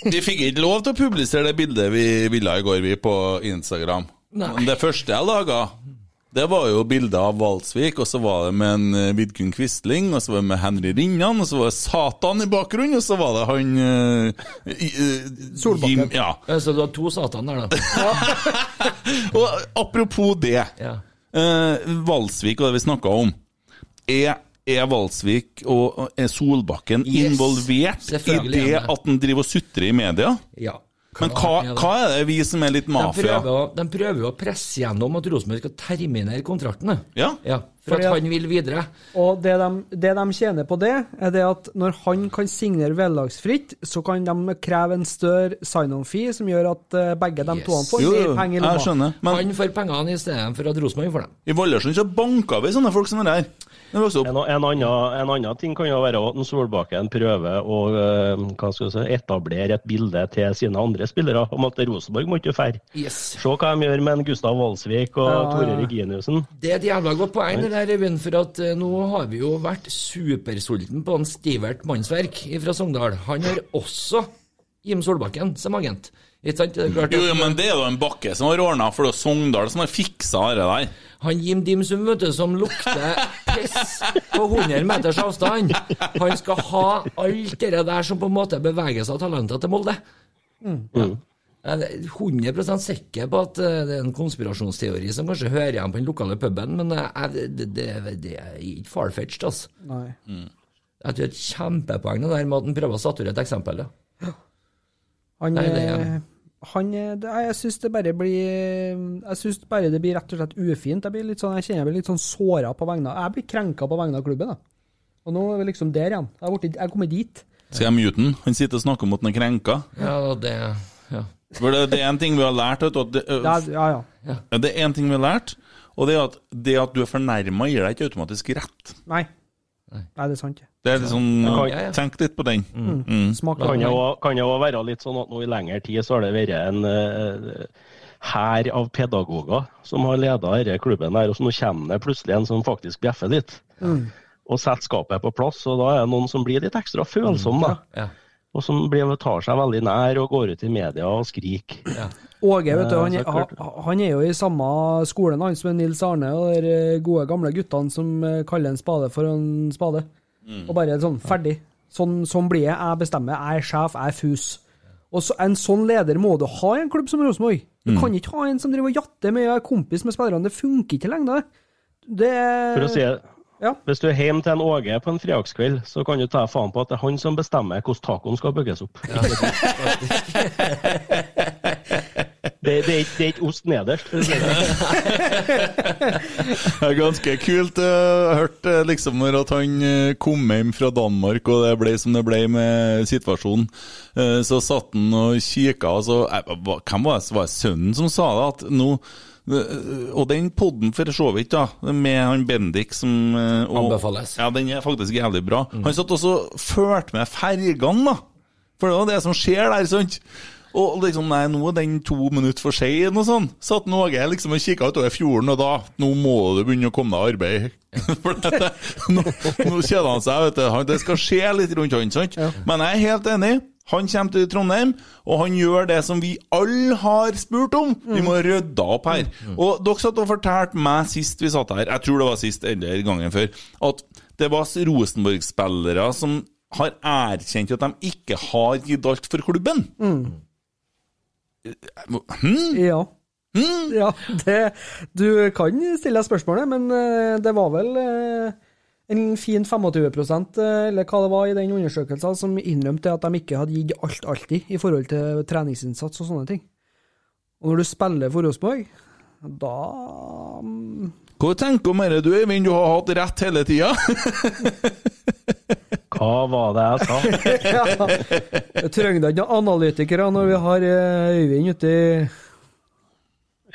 Vi fikk ikke lov til å publisere det bildet vi ville i går, vi, på Instagram. Nei. Men det første jeg laga, det var jo bilde av Valsvik, og så var det med en eh, Vidkun Quisling, og så var det med Henry Rinnan, og så var det Satan i bakgrunnen, og så var det han uh, Solbakken. Ja. Ja, Så du har to satan der, da? Og apropos det. Ja. Uh, Valsvik og det vi snakka om. Er, er Valsvik og er Solbakken Yes. involvert i det det. at han driver og sutrer i media? ja. Men hva, er hva er det vi som er litt De mafia? prøver, de prøver jo å presse gjennom at Rosenborg skal terminere kontraktene. Ja. Ja, for Fordi at han vil videre. Og det de, det de tjener på det, er det at når han kan signere vederlagsfritt, så kan de kreve en større sign-on-fee som gjør at eh, begge de Yes. to får mer penger i lomma. han får pengene i stedet for at Rosenborg får dem. i Vallersund så banka vi sånne folk som det der. En, en, annen, en annen ting kan jo være at Solbakken prøver å eh, hva skal si, etablere et bilde til sine andre spillere om at Rosenborg må ikke fære. Yes. Se hva de gjør med en Gustav Walsvik og Ja, Tore. Reginiussen. Det er et jævla godt poeng, det der, Øyvind, for at eh, nå har vi jo vært supersulten på en Stivert Mannsverk fra Sogndal. Han har også Jim Solbakken som agent. Ikke sant? Det er klart Jo, jo, men det er jo en bakke som har ordna, for det er Sogndal som har fiksa det der. Han Jim Dimsum, vet du, som lukter piss på 100 meters avstand, han skal ha alt det der som på en måte beveger seg av talenter til Molde. Ja. Jeg er 100 sikker på at eh, det er en konspirasjonsteori som kanskje hører igjen på den lokale puben, men eh, jeg, det, det, det er ikke far-fetched, altså. Nei. Jeg tror det er et kjempepoeng det der med at han prøver å saturere et eksempel. Ja. Han, Nei, det eh, han det, Jeg syns det bare blir Jeg syns bare det blir rett og slett ufint. Jeg blir litt sånn, jeg kjenner jeg blir litt sånn såra på vegne av Jeg blir krenka på vegne av klubben. Da. Og nå er vi liksom der igjen. Jeg har jeg er kommet dit. Skal jeg mute den? Han sitter og snakker om at han er krenka. Ja, det ja. For det, det er en ting vi har lært. vet du, At det, Ja, ja. ja. Ja, Det er en ting vi har lært, og det er at det at du er fornærma, gir deg ikke automatisk rett. Nei. Nei, det er sant. Det er liksom Ja, ja, ja. Tenk litt på den. Mm. Mm. Kan jo også- kan jo også være litt sånn at nå i lengre tid så har det vært en hær uh, av pedagoger som har leda denne klubben her, og så nå kommer det plutselig en som faktisk bjeffer litt. Og setter skapet på plass, og da er det noen som blir litt ekstra følsomme, da. Ja. Og som blir, tar seg veldig nær og går ut i media og skriker. Åge, vet du, han, er- han, han er jo i samme skolen han som er Nils Arne og de gode gamle guttene som eh, kaller en spade for en spade. Og bare sånn, ferdig. Sånn, sånn blir jeg. Jeg bestemmer. Jeg er sjef, jeg er fus. Og så, En sånn leder må du ha i en klubb som Rosenborg. Du kan ikke ha en som driver og jatter med er kompis med spillerne. Det funker ikke lenger. Det For å si det, Ja. Hvis du er hjemme til en Åge på en fredagskveld, så kan du ta faen på at det er han som bestemmer hvordan tacoen skal bygges opp. Det det, er ikke, det er ikke ost nederst. det. Er ganske kult. Jeg hørte liksom når at han eh, kom hjem fra Danmark, og det ble som det ble med situasjonen. Eh, Så satt han og kikka, og så eh, Hvem var det? Var det sønnen som sa det? At nå eh, og den podden for så vidt, da, med han Bendik som eh, og, Anbefales. Ja, den er faktisk jævlig bra. Han satt også og fulgte med fergene, da. For det var det som skjer der, sant? Og liksom, nei, nå er den to minutter for sein og sånn. Satt Åge liksom og kikka utover fjorden, og da Nå må du begynne å komme deg i arbeid. For dette, nå, nå kjeder han seg, vet du. Han- Det skal skje litt rundt han, sant? Men jeg er helt enig. Han kommer til Trondheim, og han gjør det som vi alle har spurt om. Vi må rydde opp her. Og dere satt og fortalte meg sist vi satt her, jeg tror det var sist eller gangen før, at det var Rosenborg-spillere som har erkjent at de ikke har gitt alt for klubben. Hm? Ja. Ja, det, du kan stille deg spørsmålet, men eh, det var vel eh, en fin 25 eh, eller hva det var i den undersøkelsen, som innrømte at de ikke hadde gitt alt alltid i forhold til treningsinnsats og sånne ting. Og når du spiller for Rosenborg, da mm, Hva tenker du om dette, du, Eivind? Du har hatt rett hele tida. Hva var det jeg sa? ja, Jeg trenger da ikke noen analytikere når vi har eh, Øyvind ute i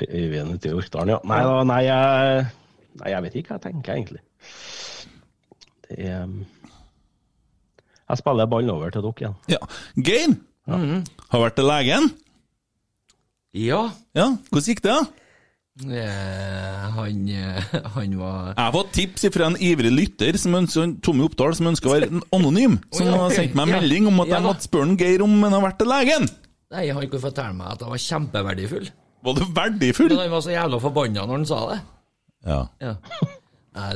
Øyvind ute i Orkdalen, ja. Nei, da, nei, jeg, nei, jeg vet ikke hva jeg tenker, egentlig. Det er um, Jeg spiller ballen over til dere igjen. Ja. Geir har vært til legen. Ja. Ja, Hvordan gikk det? Eh, han, eh, han var Jeg har fått tips fra en ivrig lytter, som ønsker, Tommy Oppdal, som ønsker å være anonym. Som oh, ja, har sendt meg Ja. melding om at Ja de spørre en Geir om han har vært til legen. Nei, han kunne fortelle meg at han var kjempeverdifull. Var du verdifull? Men han var så jævla forbanna når han sa det. Ja. Ja.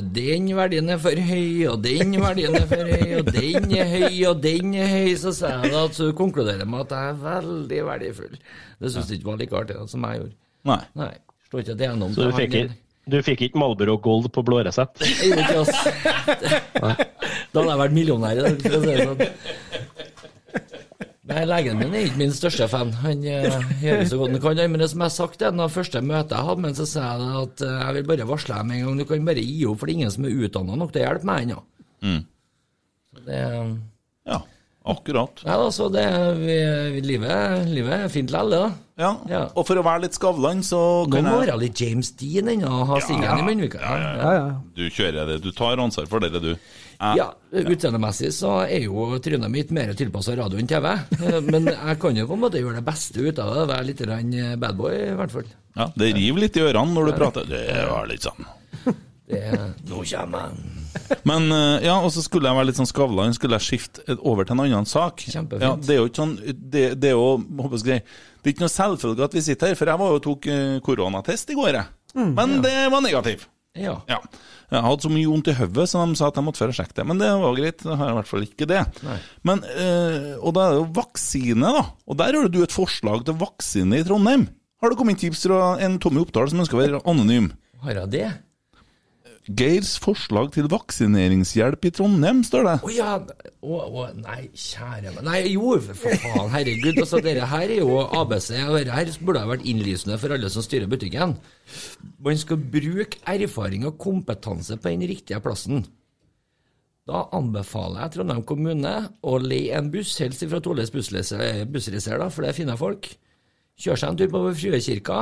Den verdien er for høy, og den verdien er for høy, og den er høy, og den er høy. Så sier jeg at du konkluderer med at jeg er veldig verdifull. Det syns jeg ikke var like artig som jeg gjorde. Nei. Nei. Slår ikke det gjennom Så du fikk, ikke- du fikk ikke Malboro Gold på blå resept? Jeg gjorde ikke, ass. Da hadde jeg vært millionær i dag, det sånn. Nei, legen min er ikke min største fan. Han eh, gjør så godt han kan. Men det som jeg har sagt i det første møtet jeg hadde med ham, så sa jeg det at eh, jeg vil bare varsle deg med en gang. Du kan bare gi opp, for det er ingen som er utdanna nok til å hjelpe meg ennå. Mm. Så det Ja, akkurat. Ja, altså, så det vi, livet, livet er fint likevel, det, da. Ja. Ja. Og for å være litt Skavlan, så Nå må jeg være litt James Dean ennå, og ha singelen i munnvika. Ja, ja, Ja, ja. Du kjører det. Du tar ansvar for det, du. Ja, utseendemessig så er jo trynet mitt mer tilpassa radio enn TV. Eh, Men jeg kan jo på en måte gjøre det beste ut av det. Være litt badboy, i hvert fall. ja, det river litt i ørene når du prater. Det var litt sånn. Det, nå kommer jeg. Men eh, ja, og så skulle jeg være litt sånn Skavlan, skulle jeg skifte over til en annen sak. Kjempefint. Ja, det er jo ikke sånn Det, det er jo håper jeg, Det er ikke noe selvfølge at vi sitter her, for jeg var jo tok eh, koronatest i går, jeg. Men det var negativ. Ja. Ja. Jeg hadde så mye vondt i hodet, så de sa at jeg måtte føre sjekke det. Men det var greit, det har jeg i hvert fall ikke det. Men, øh, Og da er det jo vaksine, da. Og der har du et forslag til vaksine i Trondheim. Har det kommet tips fra en Tommy Oppdal som ønsker å være anonym? Har jeg det? Geirs forslag til vaksineringshjelp i Trondheim, står det. Å ja å, å, Nei, kjære meg Nei, jo, for faen, herregud. Altså, dette her er jo ABC, og dette her burde ha vært innlysende for alle som styrer butikken. Man skal bruke erfaring og kompetanse på den riktige plassen. Da anbefaler jeg Trondheim kommune å leie en buss, helst fra Toles bussreiser, for det er fine folk. Kjøre seg en tur på Frøykirka,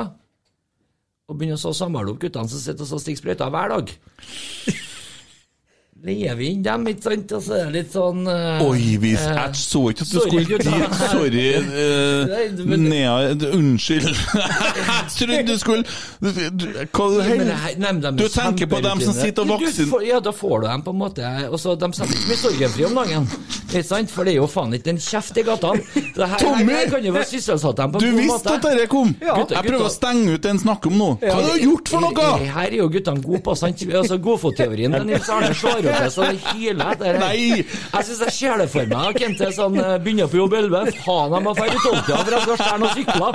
og begynne å samle opp guttene som sitter og stikker sprøyter hver dag. Leier vi inn dem, ikke sant? Og så er det litt sånn uh, Oi, vi, eh, jeg så ikke at du sorry, skulle dit. Sorry. uh, Nei, men- Nea, unnskyld. Jeg trodde du skulle Hva du Men heller det her- nei, men er Du tenker på dem som sitter og vokser vaksiner Ja, da får du dem på en måte Og så De setter ikke mye sorgenfri om dagen, ikke sant? For det er jo faen ikke en kjeft i her, Tommy! jo Du visste at dette kom! Gutta, Jeg prøver å stenge ut det en snakker om nå. Hva har du gjort for noe?! her er jo guttene gode på. sant? Altså Godfotteorien Nils Arne slår opp det, så det hyler etter. her. Nei. Jeg syns jeg ser det for meg. Kente sånn, eh, begynner på jobb 11. Faen, jeg må dra i tolvtida for jeg skal stjele noen sykler.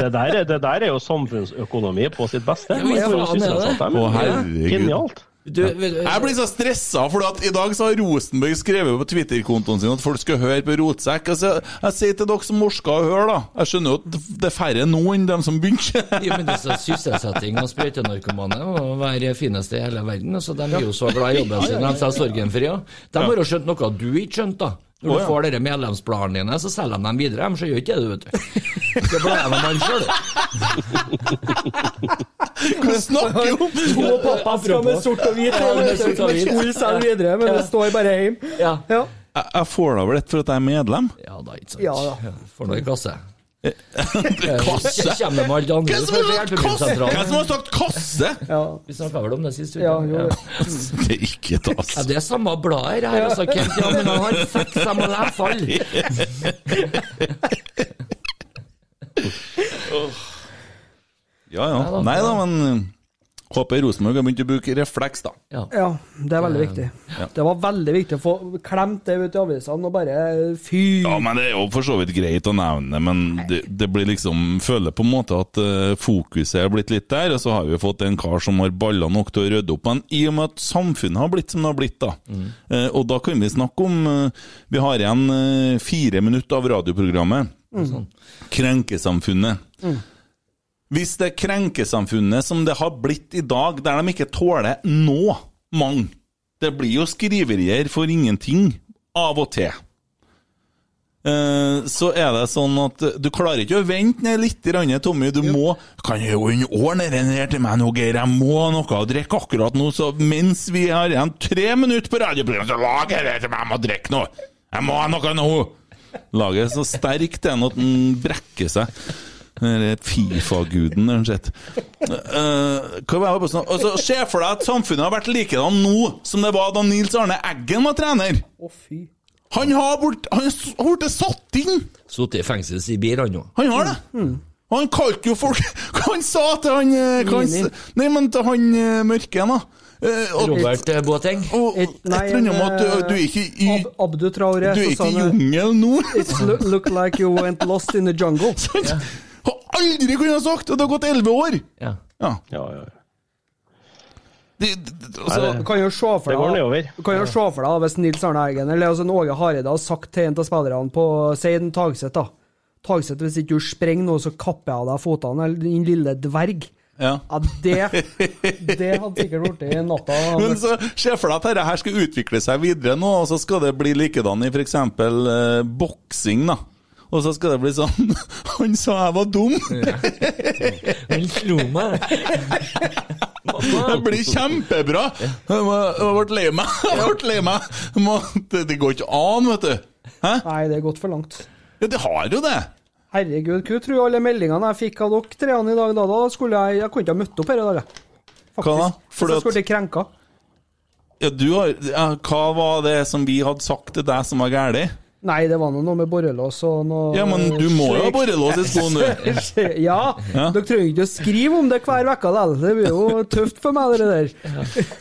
Det der, er- det der er jo samfunnsøkonomi på sitt beste. Ja, faen, er det? Å, herregud. Genialt. Du, vet Jeg blir så stressa, for at i dag så har Rosenborg skrevet på Twitter-kontoen sin at folk skal høre på Rotsekk. Altså, jeg sier til dere som orker å høre, da. Jeg skjønner jo at det er færre nå enn dem som begynte. Jo, men disse sysselsetting og sprøytenarkomane og være fineste i hele verden. Altså, de er jo så glad i jobben sin, de er sorgenfrie. De har jo skjønt noe du ikke skjønte, da. Når du ja. får dere medlemsbladene dine, så selger de dem videre. De så gjør ikke det, vet du. Det bla gjennom dem sjøl. Hva snakker du om? To pappa skal med sort og hvit. Ja, med sort og hvit. Skjul seg videre, men det står bare hjemme. Ja. Jeg får da vel et for at jeg er medlem? ja da, ikke sant. Ja, da. Får noe i kasse. Kasse? Kommer med alle andre Hvem som har sagt kasse? Hvem som har sagt kasse? Ja. Vi snakka vel om det sist uke? Ja, jo, det. Det er ikke Ja, tass. det er samme bladet her, altså, Kent. Ja, men han har seks, seg med det fall. Ja ja. Nei da, men uh, håper Rosenborg har begynt å bruke refleks, da. Ja. ja, det er veldig viktig. Det var veldig viktig å få klemt det ut i avisene og bare fy. Ja, men Det er jo for så vidt greit å nevne det, men det, det blir liksom føler på en måte at eh, fokuset er blitt litt der, og så har vi fått en kar som har baller nok til å rydde opp. Men i og med at samfunnet har blitt som det har blitt, da, eh, og da kan vi snakke om eh, Vi har igjen eh, fire minutter av radioprogrammet. Krenkesamfunnet. Hvis det krenkesamfunnet som det har blitt i dag, der de ikke tåler nå, mange Det blir jo skriverier for ingenting av og til. Eh, så er det sånn at eh, du klarer ikke å vente ned litt, Tommy. Du må Kan jo ordne den her til meg nå, Geir. Jeg må ha noe å drikke akkurat nå. Så mens vi har igjen tre minutter på radioprogrammet, så lag det til meg. Jeg må drikke noe. Jeg må ha noe nå. Laget er så sterkt er at den brekker seg. Fifa-guden, rett og slett. Eh, sånn? Altså, Se for deg at samfunnet har vært likedan nå som det var da Nils Arne Eggen var trener. Å, fy. Han har blitt han satt inn! Sittet i fengsel i Sibir, han jo. Han har det. Og Han kalte jo folk Han sa til han eh, han Nei, men til han eh, mørken, da. Eh, og- Robert eh, Boateng. og- et, nei, Et eller annet om at du, du er ikke i Ab Abdu Traore. Du er ikke i jungelen nå! It look, look like you went lost in the jungle. Sant? Har aldri kunnet ha sagt! Og det har gått elleve år! Ja. Ja. Ja, ja. Det, det, det, altså, Du kan jo se for Det går deg nedover. Du kan jo se for deg hvis Nils Arne Eggen eller altså Åge Hareide har sagt til en av spillerne på Si en Tagseth, da. Tagseth, hvis ikke du sprenger nå, så kapper jeg av deg føttene, eller din lille dverg. ja. Ja, det Det hadde sikkert blitt i natta. Men så Se for deg at dette her skal utvikle seg videre nå, og så skal det bli likedan i f.eks. Eh, boksing. da Og så skal det bli sånn Han sa jeg var dum! Han slo meg. Det blir kjempebra! Jeg ble lei meg. Jeg ble lei meg. Det, går ikke an, vet du. Hæ? Nei, det er gått for langt. Ja, det har jo det. Herregud, hva tror du alle meldingene jeg fikk av dere treene i dag? Da, da skulle jeg Jeg kunne ikke ha møtt opp her i dag. Faktisk. Hva da? Fordi jeg skulle bli krenka. Ja, du har, ja, hva var det som vi hadde sagt til deg som var galt? Nei, det var noe med borrelås og noe Ja, men du må jo ha borrelås i skoen, du. Ja, Ja. dere trenger ikke å skrive om det hver uke likevel. Det blir jo tøft for meg, det der.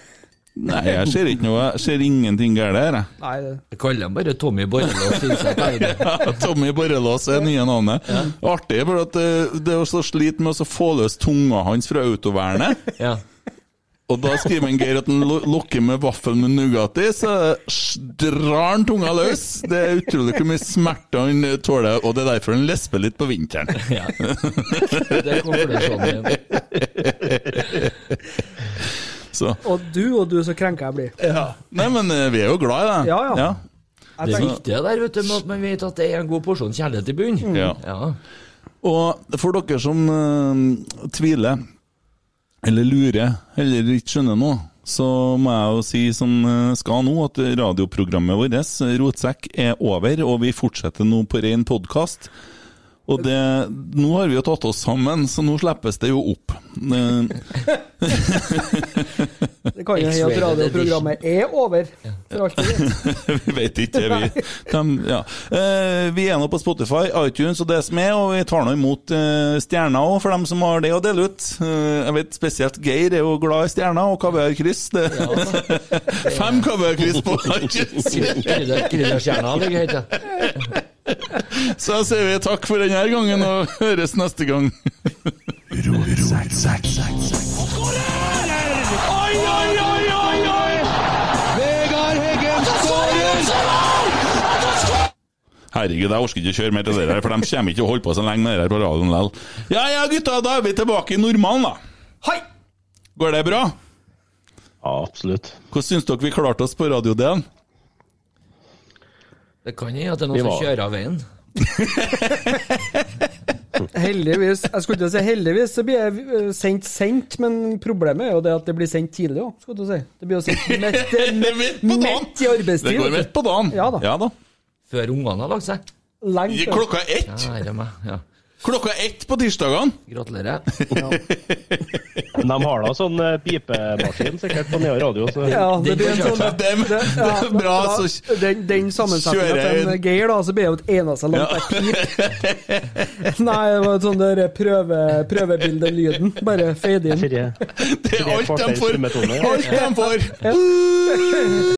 Nei, jeg ser ikke noe Jeg ser ingenting galt her, jeg. Nei, det Jeg kaller ham bare Tommy Borrelås det. Ja, Tommy Borrelås er nye navnet. Artig, for at eh, det er så slit med å få løs tunga hans fra autovernet. Ja. Og da skriver en Geir at han lo- lokker med vaffel med Nugatti, så drar han tunga løs. Det er utrolig hvor mye smerte han tåler, og det er derfor han lesper litt på vinteren. ja. Det er konklusjonen min. Så. Og du og du, så krenka jeg blir. Nei, men eh, vi er jo glad i det. Ja, ja. Det er viktig det der, vet du, med at man vet at det er en god porsjon kjærlighet i bunnen. Ja. Ja. Og for dere som uh, tviler, eller lurer, eller ikke skjønner noe, så må jeg jo si som eh, skal nå, at radioprogrammet vårt, Rotsekk, er over, og vi fortsetter nå på ren podkast. Og det, nå har vi jo tatt oss sammen, så nå slippes det jo opp. Det kan jo hende at radioprogrammet er over. For alt vi vet. vi vet ikke, vi. De, ja. Eh, vi er nå på Spotify, iTunes og det som er, og vi tar nå imot eh, stjerner òg, for dem som har det å dele ut. Eh, jeg vet spesielt Geir er jo glad i stjerner, og kaviarkryss. Ja, Fem kaviarkryss på iTunes! Krydder- Krydderstjerna ligger høyt, ja. Så da sier vi takk for denne gangen, og høres neste gang. Herregud, jeg orker ikke å kjøre mer til det der, for de kommer ikke å holde på så lenge med det der på radioen likevel. Ja ja, gutta, da er vi tilbake i normalen, da. Hei! Går det bra? Ja, absolutt. Hvordan syns dere vi klarte oss på Radio D-en? Det kan hende at det er noen som kjører av veien. Heldigvis jeg skulle ikke si heldigvis så blir jeg eh, sendt sendt, men problemet er jo det at det blir sendt tidlig òg, skulle du si. Det blir jo sendt midt, i arbeidstid. Det går midt på dagen. Ja da. Ja da. Før ungene har lagt seg. Lengt før. Klokka ett. Ja, meg. Ja. Klokka ett på tirsdagene. Gratulerer. Ja. de har da sånn eh, pipemaskin sikkert på Nea Radio, så Ja, det blir en sånn Dem, det, ja, bra, da- så Den, den sammensetninga til en Geir, da, så blir det jo et eneste langt Ja. pip. Nei, det var sånn der prøve, prøvebildelyden. Bare fade inn. Det er alt de får. Alt de får.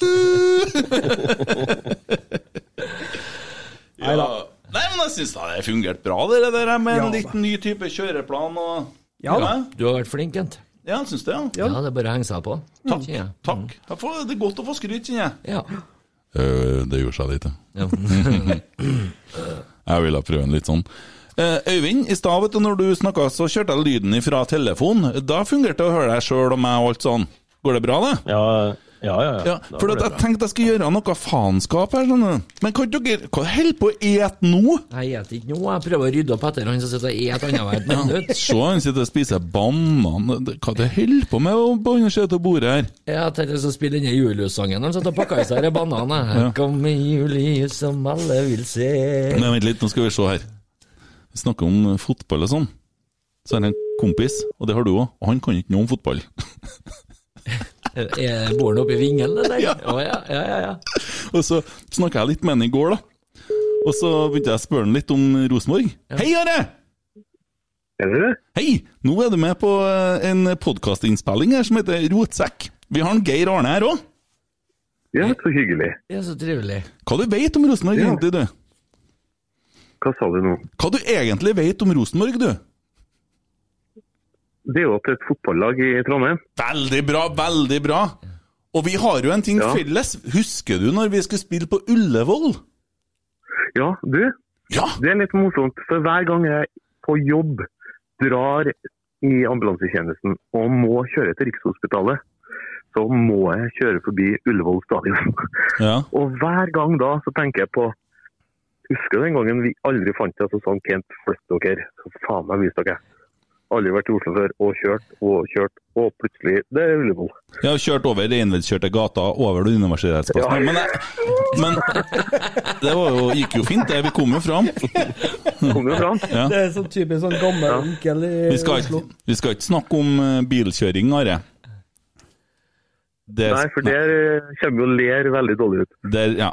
Ja. Nei, men jeg syns det har fungert bra, det der med en Ja, da. liten ny type kjøreplan og Ja da. Du har vært flink, Kent. Ja, jeg syns det, ja. Ja, det er bare å henge seg på. Takk. kjenner. Takk. Jeg får, det er godt å få skryt, kjenner jeg. Ja. Uh, det gjorde seg litt, Ja. Jeg ville prøve en litt sånn. Uh, Øyvind, i stad når du snakka, så kjørte jeg lyden ifra telefon. Da fungerte det å høre deg sjøl og meg og alt sånn. Går det bra, det? Ja, ja, ja. Ja, Da for at jeg tenkte jeg skulle gjøre noe faenskap her, skjønner. Men kan dere Hva holder på å ete nå? Jeg spiser ikke noe. Jeg prøver å rydde opp etter han som sitter og spiser annethvert minutt. Se, han sitter og spiser banan. Hva Hva det holder på med på andre siden av bordet her? Ja, jeg som spiller denne Julius-sangen. Han satt og pakka i seg denne bananen. Her kommer Julius som alle vil se. Men vent litt, nå skal vi se her. Vi snakker om fotball og sånn. Så er det en kompis, og det har du òg, og han kan ikke noe om fotball. Er Bor han oppe i vingen, eller? Ja. Oh, ja, ja, ja, ja. Og så snakka jeg litt med han i går, da. Og så begynte jeg å spørre han litt om Rosenborg. Hei, Are! Hei! Nå er du med på eh, en podkastinnspilling her som heter Rotsekk. Vi har en Geir Arne her òg. Ja, så hyggelig. Er så trivelig. Hva du vet om Rosenborg Ja. egentlig, du? Hva sa du nå? Hva du egentlig vet om Rosenborg, du? Det er jo er et fotballag i Trondheim. Veldig bra, veldig bra. Og vi har jo en ting Ja. felles. Husker du når vi skulle spille på Ullevål? Ja, du. Ja. Det er litt morsomt, for hver gang jeg på jobb drar i ambulansetjenesten og må kjøre til Rikshospitalet, så må jeg kjøre forbi Ullevål stadion. Ja. Og hver gang da så tenker jeg på Husker du den gangen vi aldri fant deg, så sa han Kent, flytt dere. Så faen meg vis dere. Aldri vært i Oslo før, og kjørt og kjørt, og plutselig Det er Ullevål. Jeg har kjørt over reinvedskjørte gata over universitetsplassen. Ja. Men, jeg, men det var jo, gikk jo fint, det. Vi kom jo fram. Kom jo fram? Ja. Det er sånn typisk sånn gammel onkel i Vi skal, Oslo. ikke, vi skal ikke snakke om eh, bilkjøring, Are. Det, Nei, for der eh, kommer jo ler veldig dårlig ut. der, ja.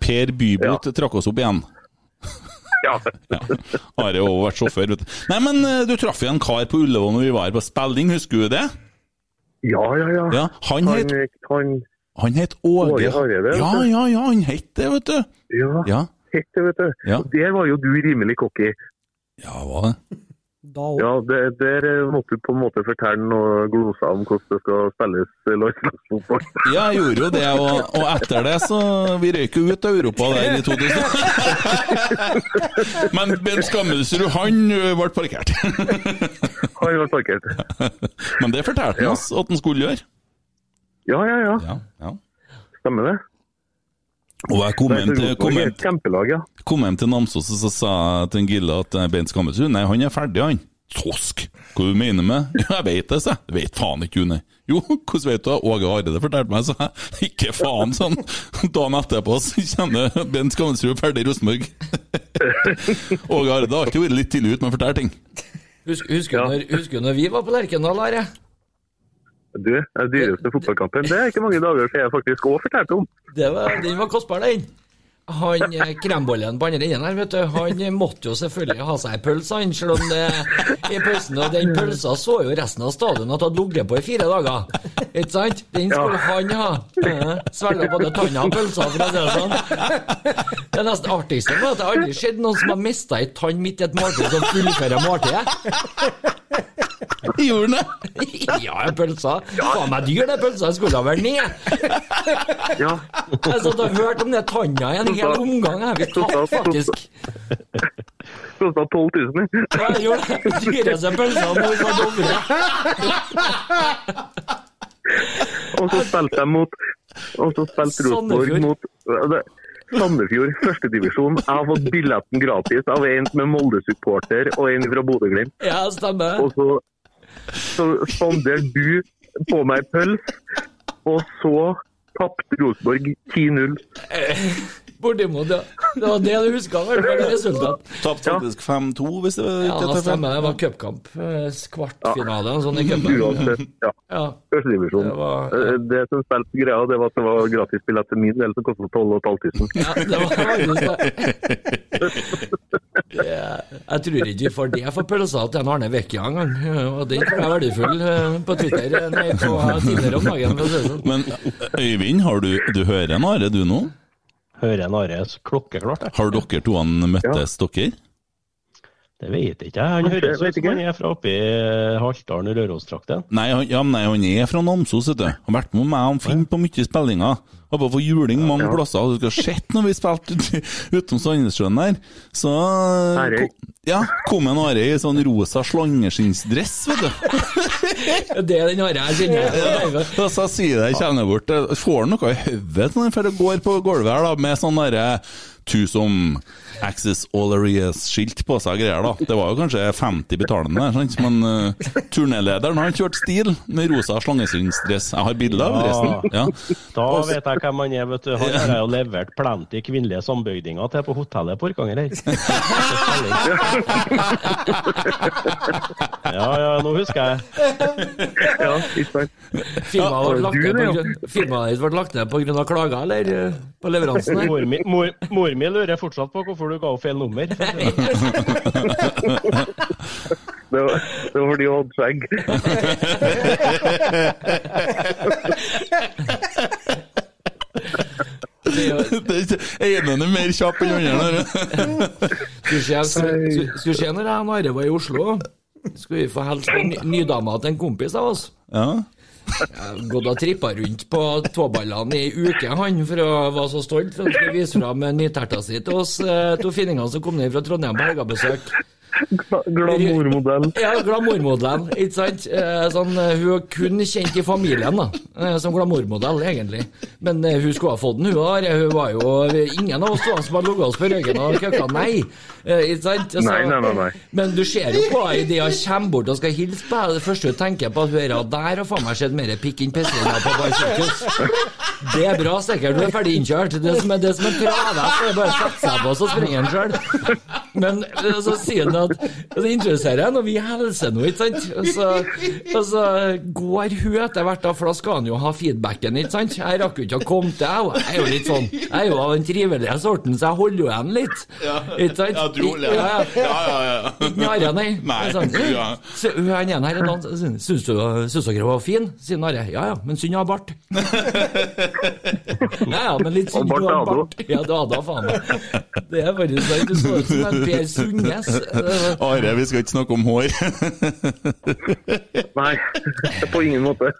Per Bybot trakk oss opp igjen. Ja. Are har vært sjåfør. Nei, men eh, du traff jo en kar på Ullevål når vi var her på spilling, husker du det? Ja, ja, ja. Ja, han Han, het han Han het Åge Hareide, Ja, ja, ja, han het det, vet du. Ja, Ja, het det, vet du. Ja. Der var jo du rimelig cocky. ja hva det? Ja, det, Der måtte du på en måte fortelle noe gloser om hvordan det skal spilles landslagsfotball. Ja, jeg gjorde jo det, og, og etter det så Vi røyk jo ut av Europa der i 2000. Men Ben Skammelsrud, han ble parkert. Han ble parkert. Men det fortalte han oss at han skulle gjøre. Ja, ja, ja. Ja, ja. Stemmer det. Og jeg kom hjem til, kom hjem, kom hjem til Namsos og så sa jeg til Gille at eh, Bent Skammelsrud Nei, han er ferdig, han. Tosk! Hva du mener med Ja, Jeg vet det, sa jeg. Vet faen ikke, du, nei. Jo, hvordan vet du det? Åge Hareide fortalte meg, sa jeg. Ikke faen, sånn. Dagen etterpå så kjenner Bent Skammelsrud ferdig i Rosenborg. Åge Hareide har alltid vært litt tidlig ute med å fortelle ting. Husker, husker, du når, husker når vi var på Lerkendal, Are? Du, den dyreste fotballkampen, det er ikke mange dager siden jeg faktisk òg fortalte om. Det var, den var kostbar, den. Han eh, krembollen på andre enden her, vet du, han måtte jo selvfølgelig ha seg ei pølse, han, selv om det i pølsen Og den pølsa så jo resten av stadionet at hadde ligget på i fire dager. Ikke sant? Den skulle han ha. Eh, Svelga både tanna og pølsa, for å si det sånn. Det nesten artigste var at det aldri skjedde noen som har mista ei tann midt i et måltid, som fullfører måltidet. Gjorde han det? Ja, pølsa. Faen meg dyr, den pølsa. Jeg skulle ha vært ned. Ja. Jeg satt og hørte om det tanna i en hel omgang. Vi tatt faktisk. Kosta 12 000. Ja, jeg gjorde det. Dyreste pølsa mot Dovre. Og så spilte de mot Og så spilte Rosenborg mot det- Sandefjord, førstedivisjon. Jeg har fått billetten gratis av en er Molde-supporter og en fra Bodø-Glimt. Ja, stemmer. Og så, så spanderte du på meg pøls, og så tapte Rosenborg 10-0. Bortimot, ja. Det var det du huska, i hvert fall. Resultat. Tapte faktisk 5-2, hvis det Ja, ikke det stemmer. Det var cupkamp. Eh, Kvartfinale, en sånn i cupen. Uansett, ja. Ja. Førstedivisjon. Det var- Eh, Det som spilte greia, det var at det var gratisbillett til min del, som kostet 12 500. Ja, det var faktisk det. Jeg tror ikke vi får det for pølsa til en Arne Vecchia engang. Og den tror jeg er verdifull eh, på Twitter nei, på tidligere om dagen. Sånn. Men Øyvind, har du, du hører en Are, du nå? Hører en Are klokkeklart. Har dere to han møttes, dere? Det vet ikke jeg. Han høres ut som han er fra oppi Haltdalen, Røros-trakten. Nei, han, ja, nei, han er fra Namsos, vet du. Han har vært med meg han Finn på mye spillinger. Var på for juling mange plasser. Du skulle sett når vi spilte ut- utom Sandnessjøen der. Så Are. kom, ja, kom en Are i sånn rosa slangeskinnsdress, vet du. Det er den Are jeg kjenner. Og så sier jeg, kjenner bort eh, Får han noe i hodet når han går på gulvet her da, med sånn derre som Access All Areas-skilt på seg og greier, da. Det var jo kanskje 50 betalende der, sant? men uh, turnélederen han kjørte stil med rosa slangeskinnsdress. Jeg har bilde av dressen. Ja. Da vet jeg hvem han er, vet du. Han har jo levert plenty kvinnelige sambygdinger til på hotellet på Orkanger her. Ja, ja, nå husker jeg. Ja, ikke sant? Firmaet ble lagt ned på grunn- firmaet ditt ble lagt ned pga. klager, eller eh, på leveransen? her? Mor mi, mor, mor mi lurer fortsatt på hvorfor du ga henne feil nummer. Det var, det var fordi hun hadde skjegg. Det ene er mer kjapp enn den andre. Skulle se når jeg og Are var i Oslo. Skulle vi få hilse på ny- nydama til en kompis av oss. Ja. Gått og trippa rundt på tåballene i uke, han, for å være så stolt. For skulle vise fram nyterta si til oss eh, to finningene som kom ned fra Trondheim på helgebesøk. Glamourmodell. Ja, glamourmodell, ikke sant? Eh, Sånn, eh, hun er kun kjent i familien da, eh, som glamourmodell, egentlig. Men hun skulle ha fått den, hun har. Hun var jo Ingen av oss som hadde ligget oss på ryggen og køkka nei. Ikke sant? Nei, nei, nei, nei. Men du ser jo på henne idet hun kommer bort og skal hilse på deg. Det første hun tenker på, at er der har faen meg skjedd mer pikk enn pisslina på Barsirkus. Det er bra, sikkert. Du er ferdig innkjørt. Det som er, det som er travelt, er bare å sette seg på, så springer han sjøl. Men så sier han at så introduserer han, og vi hilser nå, ikke sant. Og så, og så går hun etter hvert, da, for da skal han jo ha feedbacken, ikke sant. Jeg rakk jo ikke å komme til, jeg Jeg er jo litt sånn Jeg er jo av den trivelige sorten, så jeg holder jo igjen litt. Ikke sant? Ja, du holder ja. Ja, ja, ja. Ikke narre, nei. Nei, sånn, ja. Så hun ene igjen her i dag. Syns du syns dere var fin? Sier Narre. Ja ja, men synd å har bart. ja ja, men litt synd Og har bart. Ja, det hadde faen meg. Det er faktisk sant. Du så ut som en Per Sundnes. Are, vi skal ikke snakke om hår. Nei, på ingen måte.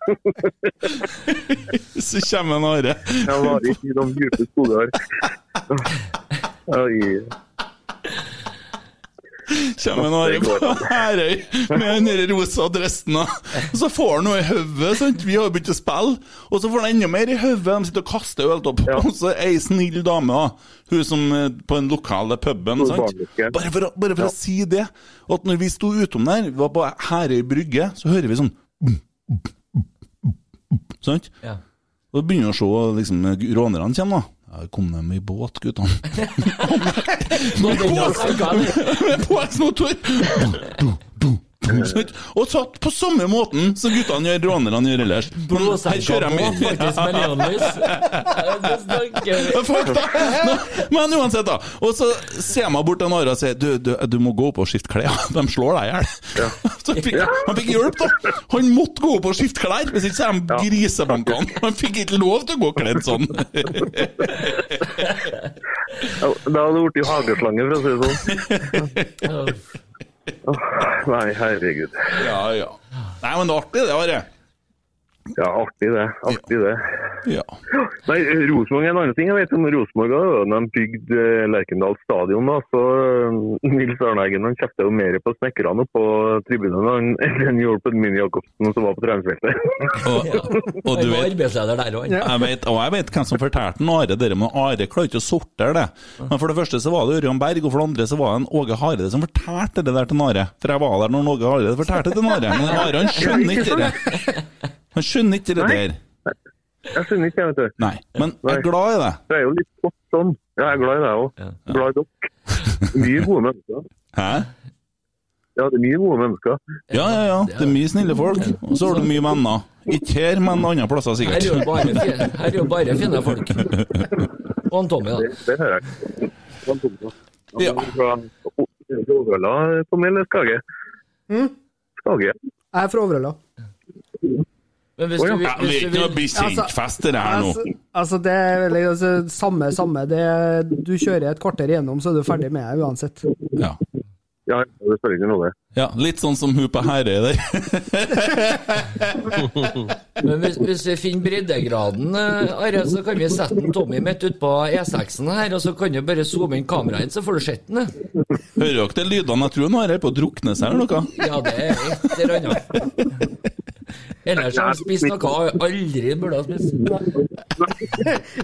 Så kommer en Are. Jeg var ikke i de dype skoger. Oi. Kommer en Are på Herøy med den rosa dressen. Og så får han noe i hodet. Vi har jo begynt å spille. Og så får han enda mer i hodet. De sitter og kaster øltopp. opp. Og så ei snill dame, da. Hun som er på den lokale puben. sant? Bare for, bare for å si det. At når vi sto utom der, vi var på Herøy brygge, så hører vi sånn Sant? Ja. Og begynner vi å se liksom, rånerne kommer, da. Kom dem i båt, guttene. Med påhengsmotor! Og satt på samme måten som guttene gjør, rånerne gjør ellers. Her kjører de- faktisk! Men uansett, da. Og så ser man bort til Nara og sier du, du, du må gå opp og skifte klær. De slår deg i hjel. Ja. han fikk, hjelp, da. Han måtte gå opp og skifte klær, hvis ikke så er de grisebankene. Han fikk ikke lov til å gå kledd sånn. Da hadde det blitt hageslange, for å si det sånn. Åh, Nei, herregud. Ja, ja. Nei, men det er artig, det, Are. Ja, artig det. Artig det. Ja. Nei, Rosenborg er en annen ting. Jeg vet om Rosenborg da de bygde eh, Lerkendal stadion, da, så eh, Nils Arneggen han kjefta jo mer på snekkerne på tribunene enn han gjorde på Mini Jacobsen som var på treningsfeltet. Og, og du vet arbeidsleder der òg. Jeg vet, og jeg vet hvem som fortalte den Are det, men Are klarer ikke å sortere det. Men For det første så var det Ørjan Berg, og for det andre så var det en Åge Hareide som fortalte det der til Are. For jeg var der når Åge Hareide fortalte det til Are. Men Are han skjønner ikke det. Han skjønner ikke det der. Jeg skjønner ikke, jeg, vet du. Nei, men jeg er glad i det. Det er jo litt godt sånn. Ja, jeg er glad i deg òg. Glad i dere. Mye gode mennesker. Hæ? Ja, det er mye gode mennesker. Ja, ja, ja. Det er mye snille folk. Og så har du mye venner. Ikke her, men andre plasser Her er jo sikkert. bare, her er jo bare fine folk. Og han Tommy, da. Det hører jeg. Ja. Overhalla, Tommy, eller Skage? Mm? Skage. Jeg er fra Overhalla. Men hvis Å, ja. du, vil- Ja, vi er hvis du ikke noe vil bekjentfest, det her nå. Altså, altså det er veldig altså, samme, samme. Det, du kjører et kvarter igjennom, så er du ferdig med det uansett. Ja. Ja, det spør ikke noe, det. ja, litt sånn som hun på Herøy der. Men hvis, hvis vi finner breddegraden, eh, Are, så kan vi sette en Tommy midt utpå E6-en her, og så kan du bare zoome inn kameraet inn, så får du sett den. Hører dere de lydene? Jeg tror han har på å drukne seg eller noe. Ja, det er et eller annet. Ellers har han spist noe han aldri burde ha spist.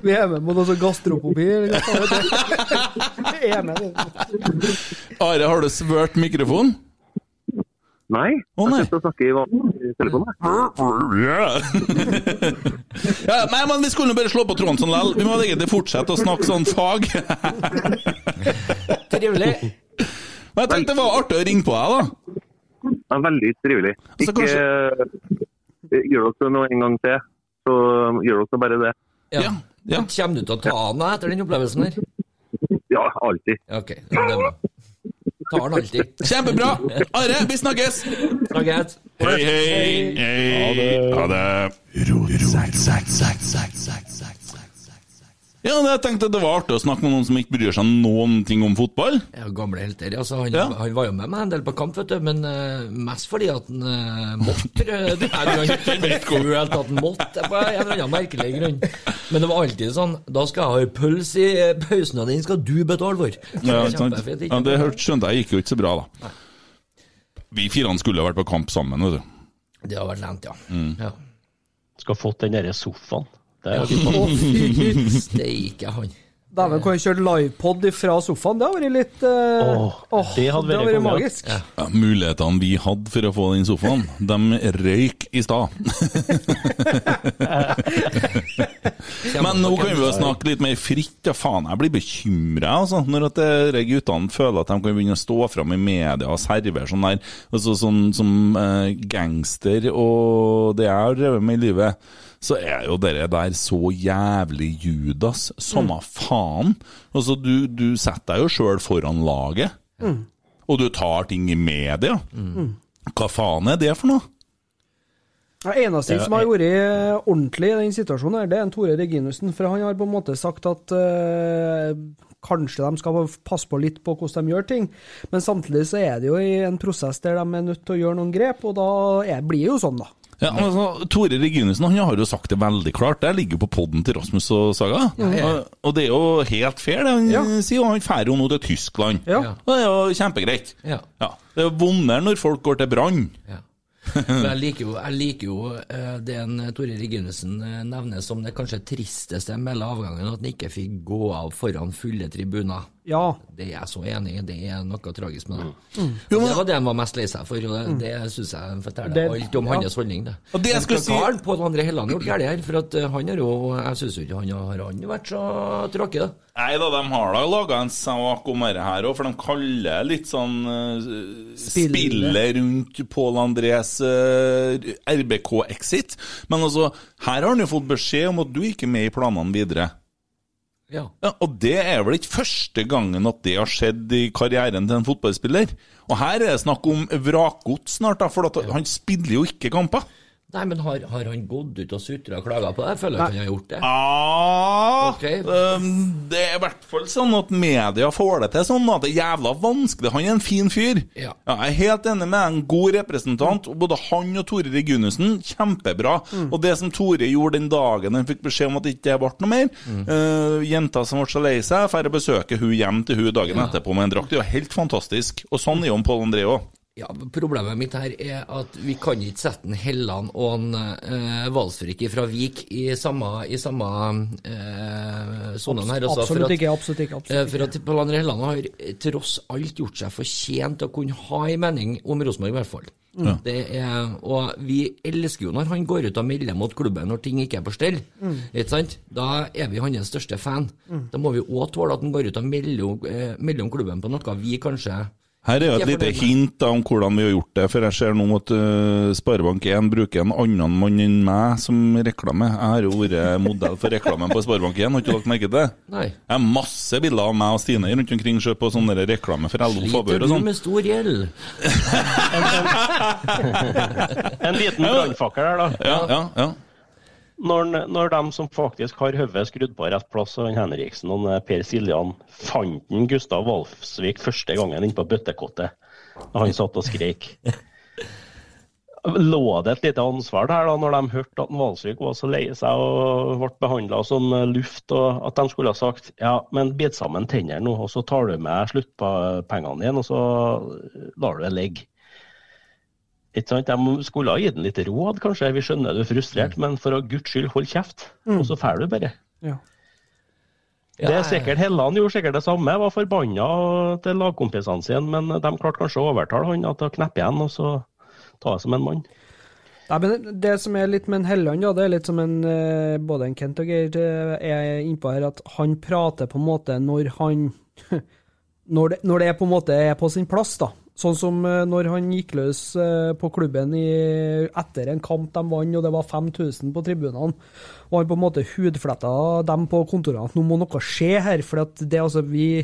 Vi er med på noe sånn gastropopi. Are, har du svørt mikrofonen? Nei, Å, nei. jeg sitter og snakker i vanlig telefon. Ja, nei, men vi skulle bare slå på tråden sånn likevel. Vi må egentlig fortsette å snakke sånn fag. Trivelig. Men jeg tenkte det var artig å ringe på deg, da. Det er veldig trivelig. Ikke gjør dere noe en gang til, så gjør dere bare det. Ja. Ja, ja. Kommer du til å ta han etter den opplevelsen her? Ja, alltid. Ok, det er bra. Tar han alltid. Kjempebra! Are, vi snakkes! Snakkes. Hei, hei. hei. Ha det. Ja, jeg tenkte det var artig å snakke med noen som ikke bryr seg noen ting om fotball. Ja, gamle helter. Altså, han, Ja. han var jo med meg en del på kamp, vet du, men uh, mest fordi at han uh, måtte. tror jeg. Det er jo ikke han følte at han måtte, på en eller annen merkelig grunn. Men det var alltid sånn Da skal jeg ha pølse i eh, pausen, og den skal du betale for. Ja. Kjempefint, ja, det hørte- skjønte jeg gikk jo ikke så bra, da. Vi fire skulle ha vært på kamp sammen, vet du. Det har vært lent, ja. Mm. ja. Skal ha fått den derre sofaen. Det er jo Å, fy steike han. Dæven, kan vi kjøre livepod fra sofaen? Det hadde vært litt uh, åh, det hadde vært vært magisk. Ja, mulighetene vi hadde for å få den sofaen, de røyk i stad. Men nå kan vi jo snakke litt mer fritt. Ja, faen, jeg blir bekymra altså, når at de guttene føler at de kan begynne å stå fram i media og servere sånn der altså, sånn, som uh, gangster og det jeg har drevet med i livet. Så er jo dere der så jævlig Judas. Samme faen. Altså, du, du setter deg jo sjøl foran laget. Mm. Og du tar ting i media. Hva faen er det for noe? Ja, eneste som har jeg- vært eh, ordentlig i den situasjonen, her, det er en Tore Reginussen. For han har på en måte sagt at øh, kanskje de skal passe på litt på hvordan de gjør ting. Men samtidig så er det jo i en prosess der de er nødt til å gjøre noen grep, og da er, blir det jo sånn, da. Ja, altså, Tore Reginussen han har jo sagt det veldig klart. Det ligger jo på poden til Rasmus og Saga. Ja, ja. Og, og det er jo helt fair, det han sier. Og han drar jo nå til Tyskland. Ja. Og det er jo kjempegreit. Ja. Det er vondere når folk går til brann. Men jeg liker jo, jeg liker jo eh, det en Tore Reginussen eh, nevner som det kanskje tristeste med hele avgangen, at han ikke fikk gå av foran fulle tribuner. Ja. Det er jeg så enig i, det er noe tragisk med det. Mm. Og det var det han var mest lei seg for, og det, det syns jeg forteller alt om ja. hans holdning. Det. Og det jeg skulle si- Pål André Helland gjort galt her? For at eh, han har jo Jeg syns jo ikke han har han vært så tråkig, da. Nei da, de har da laga en sak om dette her òg, for de kaller litt sånn uh, Spillet. spillet rundt Pål Andrés uh, RBK-exit. Men altså, her har han jo fått beskjed om at du ikke er med i planene videre. Ja. Og det er vel ikke første gangen at det har skjedd i karrieren til en fotballspiller. Og her er det snakk om vrakgods snart, da, for han spiller jo ikke kamper. Nei, men har, har han gått ut og sutra og klaga på det? Jeg føler at han har gjort det. Ah, okay. um, det er i hvert fall sånn at media får det til sånn at det er jævla vanskelig. Han er en fin fyr. Ja. jeg er helt enig med en god representant. Og både han og Tore Reginussen, kjempebra. Og det som Tore gjorde den dagen han fikk beskjed om at det ikke ble noe mer eh, Jenta som ble så lei seg, får besøke hun hjem til hun dagen etterpå med en drakt. Det er jo helt fantastisk. Og sånn er jo Pål André òg. Ja, Problemet mitt her er at vi kan ikke sette en Helland og en eh, Valsfrik fra Vik i samme, i samme eh, sonen her. altså, for Absolutt at- ikke, absolutt ikke. Eh, absolutt For at Pål André Helland har tross alt gjort seg fortjent til å kunne ha en mening om Rosenborg, i hvert fall. Mm. Det er, og vi elsker jo når han går ut og melder mot klubben når ting ikke er på stell. Mm. Ikke sant? Da er vi hans største fan. Mm. Da må vi òg tåle at han går ut og melder, eh, melder om klubben på noe vi kanskje Her er jo et lite hint da, om hvordan vi har gjort det. For jeg ser nå at uh, Sparebank1 bruker en annen mann enn meg som reklame. Jeg har jo vært modell for reklamen på Sparebank1, har ikke lagt merke til det? Nei. Jeg har masse bilder av meg og Stine rundt omkring sjø på sånne reklame for LO Sliter og du Sliter du med stor gjeld? En liten brannfakkel her, da. Ja, ja, ja. Når, når de som faktisk har hodet skrudd på rett plass, og Henriksen og Per Siljan, fant den Gustav Walfsvik første gangen inne på bøttekottet da han satt og skreik. Lå det et lite ansvar der da, når de hørte at en Valsvik var så lei seg og ble behandla som luft, og at de skulle ha sagt ja, men bit sammen tennene nå, og så tar du med sluttpengene dine, og så lar du det ligge. Ikke sant? De skulle ha gitt den litt råd, kanskje. Vi skjønner du er frustrert, men for å guds skyld, hold kjeft. Og så drar du bare. Ja. Det er sikkert Helland gjorde sikkert det samme, var forbanna til lagkompisene sine, men de klarte kanskje å overtale han til å kneppe igjen og så ta det som en mann. Nei, men Det som er litt med en Helland, det er litt som en, eh, både en Kent og Geir eh, er innpå her, at han prater på en måte når han når det, når det på en måte er på sin plass, da. Sånn som eh, når han gikk løs eh, på klubben i, etter en kamp de vant, og det var 5000 på tribunene. Og han på en måte hudfletta dem på kontorene at nå må noe skje her. For det altså, vi,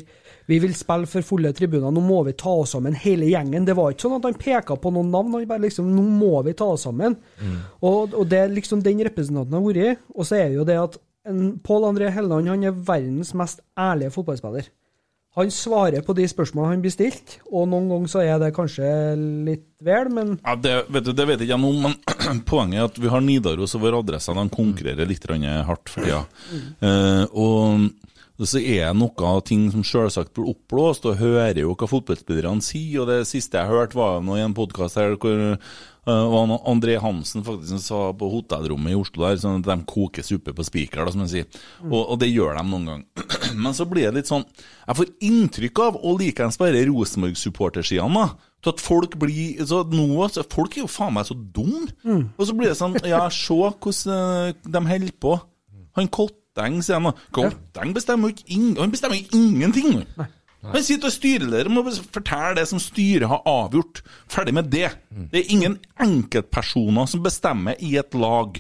vi vil spille for fulle tribuner, nå må vi ta oss sammen, hele gjengen. Det var ikke sånn at han peka på noen navn, han bare liksom Nå må vi ta oss sammen. Og, og det er liksom den representanten har vært. Og så er det jo det at Pål André Helleland han er verdens mest ærlige fotballspiller. Han svarer på de spørsmålene han blir stilt, og noen ganger så er det kanskje litt vel, men Ja, det, vet du, det vet ikke noe om, men poenget er at vi har Nidaros og vår adresse. De konkurrerer litt hardt for tida. Eh, og så er det noe av ting som selvsagt blir oppblåst, og hører jo hva fotballspillerne sier. Og det siste jeg hørte, var noe i en podkast her hvor eh, var André Hansen faktisk sa på hotellrommet i Oslo der, sånn at de koker suppe på spiker, som jeg sier. Og, og det gjør de noen gang. Men så blir det litt sånn Jeg får inntrykk av, og likeens bare Rosenborg-supportersidene, til at folk blir så nå, så Folk er jo faen meg så dumme. Mm. Og så blir det sånn Ja, se hvordan eh, de holder på. Han Kotteng, sier han. Kotteng bestemmer jo ikke Han bestemmer jo ingenting. han. Han sitter og styreleder må fortelle det som styret har avgjort. Ferdig med det. Det er ingen enkeltpersoner som bestemmer i et lag.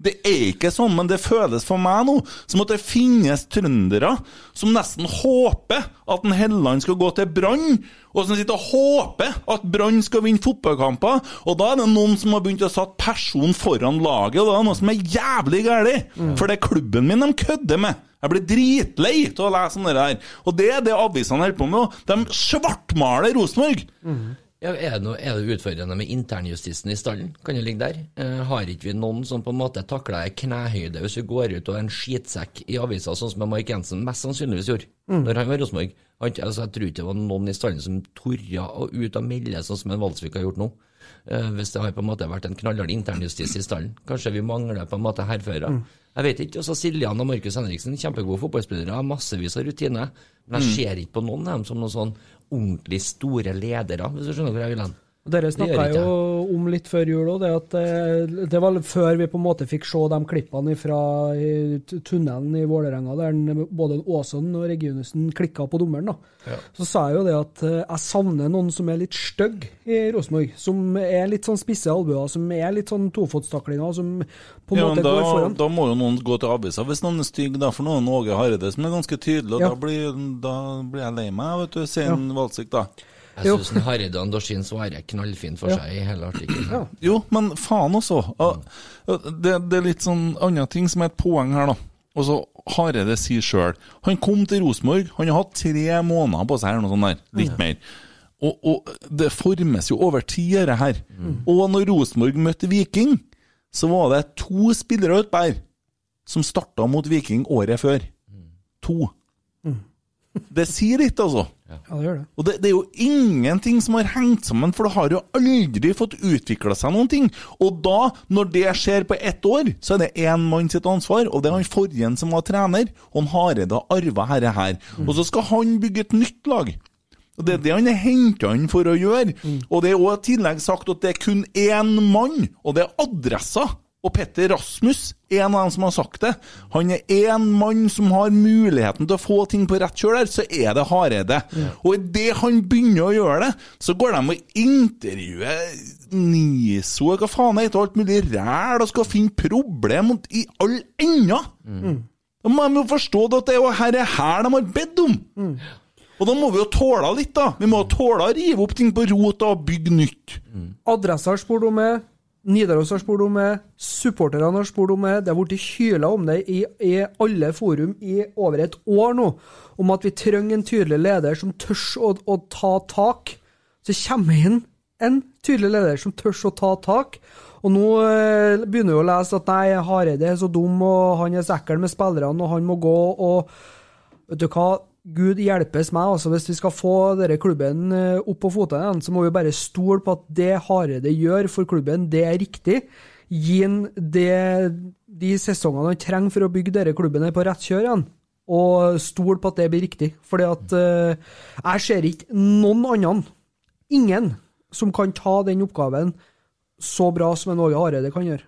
Det er ikke sånn, men det føles for meg nå som at det finnes trøndere som nesten håper at en Helleland skal gå til Brann, og som sitter og håper at Brann skal vinne fotballkamper. Og da er det noen som har begynt å satt person foran laget, og da er det noe som er jævlig galt. For det er klubben min de kødder med. Jeg blir dritlei av å lese om det her. Og det er det avisene holder på med. De svartmaler Rosenborg. Ja, er, det noe, er det utfordrende med internjustisen i stallen? Kan det ligge der? Eh, har ikke vi noen som på en måte takler ei knehøyde hvis vi går ut og er en skitsekk i avisa, sånn som Mark Jensen mest sannsynligvis gjorde Mm. når han var i Rosenborg? Altså, jeg tror ikke det var noen i stallen som torde å ut og melde sånn som en Valsvik har gjort nå. Eh, hvis det har på en måte vært en knallhard internjustis i stallen. Kanskje vi mangler på en måte hærførere. Mm. Jeg vet ikke. Også Siljan og Markus Henriksen, kjempegode fotballspillere, har massevis av rutine. Men jeg Mm. ser ikke på noen av dem som noen sånn ordentlig store ledere, hvis du skjønner hvor jeg vil hen. Dere Det snakka jo om litt før jul òg, det at eh, det var før vi på en måte fikk se de klippene fra tunnelen i Vålerenga, der både Aasen og Reginussen klikka på dommeren. da. Ja. Så sa jeg jo det at eh, jeg savner noen som er litt stygg i Rosenborg. Som er litt sånn spisse albuer, som er litt sånn tofotstaklinger, som på en Ja, måte da, går foran. da må jo noen gå til avisa hvis noen er stygg. Da for noen Åge Hareide som er ganske tydelig, og Ja. da, blir, da blir jeg lei meg, vet du, sier Ja. en Valsvik da. Jeg syns Hareide og Dorsin svarer knallfint for Ja. seg i hele artikkelen. Jo, men faen også. Det, det er litt sånn andre ting som er et poeng her, da. Og så Hareide sier sjøl Han kom til Rosenborg, han har hatt tre måneder på seg, eller noe sånt der. Litt mer. Og, og det formes jo over tid, dette her. Og når Rosenborg møtte Viking, så var det to spillere utpå her som starta mot Viking året før. To. Det sier litt, altså. Ja, det gjør det. Og det, det er jo ingenting som har hengt sammen, for det har jo aldri fått utvikla seg noen ting. Og da, når det skjer på ett år, så er det én mann sitt ansvar, og det er han forrige som var trener, og han Hareide har arva dette her. Og så skal han bygge et nytt lag. Og Det er det han er henta inn for å gjøre. Og det er også i tillegg sagt at det er kun én mann, og det er adressa. Og Petter Rasmus en av dem som har sagt det. Han er én mann som har muligheten til å få ting på rett kjøl der, så er det Hareide. Og idet han begynner å gjøre det, så går de og intervjuer Niso og hva faen heter, alt mulig ræl, og skal finne problem i all enda. Da må de jo forstå at det er her, er her de har bedt om. Og da må vi jo tåle litt, da. Vi må tåle å rive opp ting på rota og bygge nytt. Adressa har spurt om det, Nidaros har spurt om det, supporterne har spurt om det. Det har blitt hyla om det i, i alle forum i over et år nå, om at vi trenger en tydelig leder som tør å, å ta tak. Så kommer inn en tydelig leder som tør å ta tak. Og nå eh, begynner vi å lese at nei, Hareide er så dum, og han er så ekkel med spillerne, og han må gå, og Vet du hva? Gud hjelpes meg, altså. Hvis vi skal få denne klubben eh, opp på fotene igjen, så må vi bare stole på at det Hareide gjør for klubben, det er riktig. Gi det- de sesongene han trenger for å bygge denne klubben på rett kjør igjen. Og stol på at det blir riktig. Fordi at eh, jeg ser ikke noen annen, ingen, som kan ta den oppgaven så bra som en Åge Hareide kan gjøre.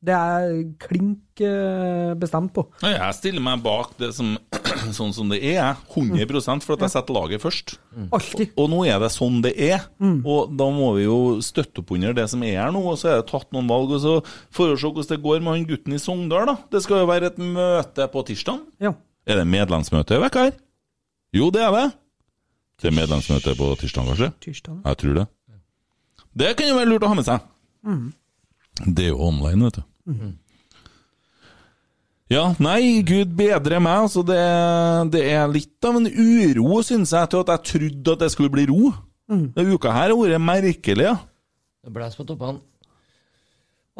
Det er klink eh, bestemt på. Jeg stiller meg bak det som, sånn som det er, 100% for at jeg setter laget først. Alltid. Og nå er det sånn det er, og da må vi jo støtte opp under det som er her nå. Og så er det tatt noen valg, og så får vi se hvordan det går med han gutten i Sogndal, da. Det skal jo være et møte på tirsdag. Ja. Er det medlemsmøte i her? Jo, det er det. Det er medlemsmøte på tirsdag, kanskje? Tirsdag. Jeg tror det. Det kan jo være lurt å ha med seg. Mm. Det er jo online, vet du. Ja, nei, gud bedre meg. Altså, det, det er litt av en uro, syns jeg, til at jeg trodde at det skulle bli ro. Mm. Denne uka her har vært merkelig, ja. Det blåser på toppene.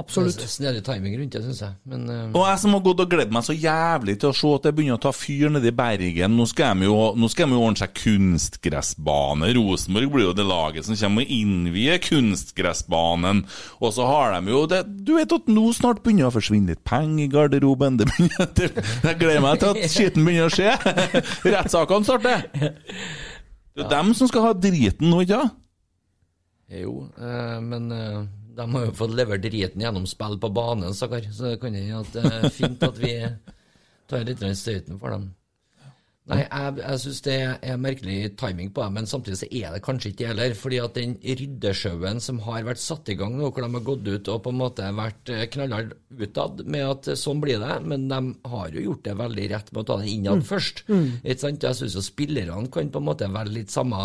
Absolutt. Snedig timing rundt det, syns jeg. Men uh... Og jeg som har gått og gledd meg så jævlig til å se at det begynner å ta fyr nede i Bergen. Nå skal de jo, nå skal de jo ordne seg kunstgressbane. Rosenborg blir jo det laget som kommer og innvier kunstgressbanen. Og så har de jo det Du vet at nå snart begynner å forsvinne litt penger i garderoben. Det begynner, det, jeg gleder meg til at skitten begynner å skje. Rettssakene starter. Det er dem som skal ha driten nå, ikke sant? Jo, eh, men eh, de har jo fått levert driten gjennom spill på banen, stakkar. Så det kan hende at det er fint at vi tar litt støyten for dem. Nei, jeg, jeg syns det er merkelig timing på det, men samtidig så er det kanskje ikke det heller. fordi at den ryddesjauen som har vært satt i gang nå, hvor de har gått ut og på en måte vært eh, knallhardt utad med at sånn blir det, men de har jo gjort det veldig rett med å ta det innad Mm. først. Mm. Ikke sant? Jeg syns jo spillerne kan på en måte være litt samme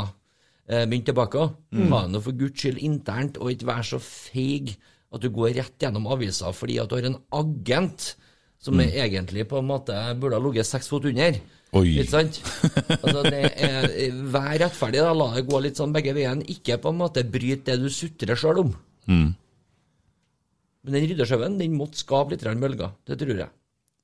eh, mynt tilbake. Mm. Ha det for guds skyld internt, og ikke være så feig at du går rett gjennom avisa fordi at du har en agent som Mm. er egentlig på en måte burde ha ligget seks fot under. Oi. Ikke sant? Altså, det er, vær rettferdig, da. La det gå litt sånn begge veiene. Ikke på en måte bryt det du sutrer sjøl om. Mm. Men den ryddesjauen, den måtte skape litt bølger. Det tror jeg.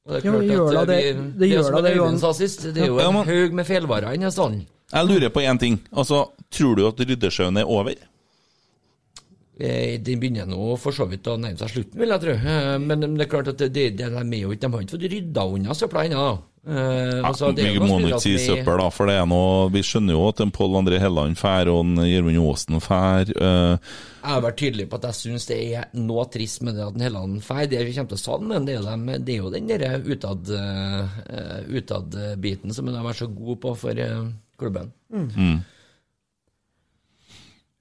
Det er Ja, klart gjør at da det- vi- det det gjør det, Øyvind sa sist, det er jo en ja, haug med feilvarer inni stallen. Jeg lurer på én ting. Altså, Tror du at ryddesjauen er over? Eh, Den begynner nå for så vidt å nærme seg slutten, vil jeg tro. Eh, Men det er klart at det, det, de, er jo ikke, de har ikke fått rydda unna søpla ennå. Uh, altså, vi må ikke si søppel, da, for det er noe Vi skjønner jo at en Pål André Helland fær, og Gjermund Aasen fær. Uh, Jeg har vært tydelig på at jeg syns det er noe trist med det at en Helland drar. Det vi kommer til å savne, men det er dem, det er jo den der utad uh, utad-biten som de har vært så gode på for klubben. mm.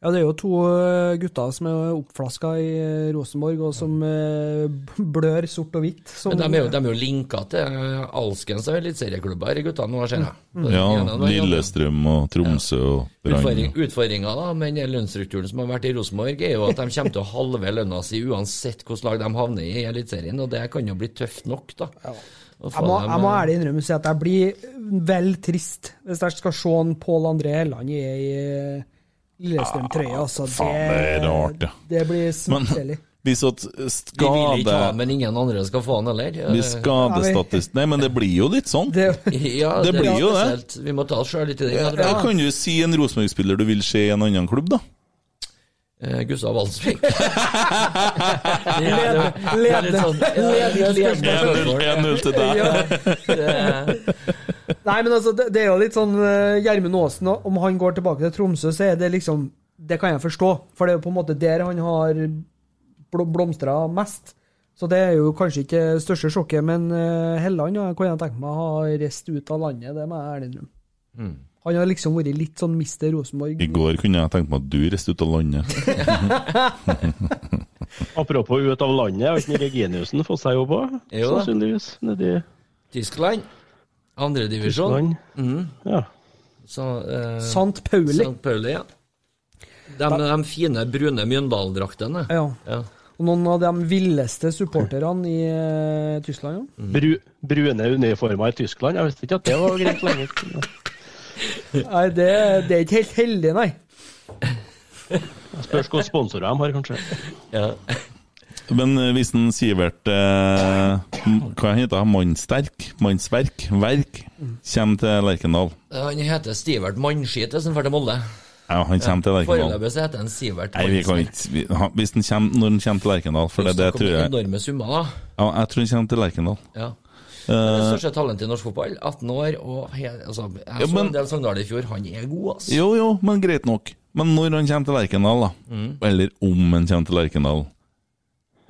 Ja, det er jo to eh, gutter som er oppflaska i eh, Rosenborg, og som eh, blør sort og hvitt. Som, Men de er jo, de er jo linka til alskens eliteserieklubber, guttene nå, ser jeg. Mm. Ja, og andre. Lillestrøm og Tromsø og Utfordring, Brann. utfordringa da, med den lønnsstrukturen som har vært i Rosenborg, er jo at de kommer til å halve lønna si uansett hvilket lag de havner i i Eliteserien, og det kan jo bli tøft nok, da. Ja. Jeg må, jeg må ærlig innrømme si at jeg blir vel trist hvis jeg skal se Pål André Helland i ei eh, Lillestrøm-trøye. Altså, faen, det rart, ja. Det blir smertelig. hvis at Vi vil ikke ha, men ingen andre skal få han heller. Hvis skadestatist... Nei, men det blir jo litt sånn. Det, Ja, Det blir jo det. Vi må ta oss sjøl litt i det. Ja, Ja, Kan du si en Rosenborg-spiller du vil se i en annen klubb, da? Eh, Gustav Walsvik. Led- ledende- ledende spørsmål. 1-0 til deg. Nei, men altså, det, det er jo litt sånn eh, Gjermund Aasen, om han går tilbake til Tromsø, så er det liksom Det kan jeg forstå, for det er jo på en måte der han har bl blomstra mest. Så det er jo kanskje ikke det største sjokket, men uh, Helland ja, kunne jeg tenke meg Ha reist ut av landet, det må jeg ærlig innrømme. Mm. Han har liksom vært litt sånn mister Rosenborg. I går kunne jeg tenkt meg at du reiste ut av landet. Apropos ut av landet, har ikke Reginiussen fått seg jobb òg? Sannsynligvis. Nedi Tyskland. Andredivisjon. Mm. Ja. Så, eh, Sant Pauli. Sant Pauli, ja. De, de fine, brune Mjøndalen-draktene. Ja. Ja. Og noen av de villeste supporterne i eh, Tyskland, ja. Bru, brune uniformer i Tyskland. Jeg visste ikke at det var greit lenger. Nei, det, det er ikke helt heldig, nei. Spørs hvilke sponsorer de har, kanskje. Ja. Men eh, hvis en Sivert eh, Hva heter han? Mannsterk? Mannsverk? Verk? Kommer til Lerkendal. Han heter Stivert Mannskit han drar til Molde. Ja, han kommer til Lerkendal. Foreløpig heter han Sivert han- Hvis han kommer, når han kommer til Lerkendal, for det, det tror jeg Enorme summer, da. Ja, jeg tror han kommer til Lerkendal. Ja. Men Det Eh, største talentet i norsk fotball, 18 år, og he, altså, jeg Ja, så men- en del Sogndal i fjor, han er god, altså. jo, jo, men greit nok. Men når han kommer til Lerkendal, da, Mm. eller om han kommer til Lerkendal,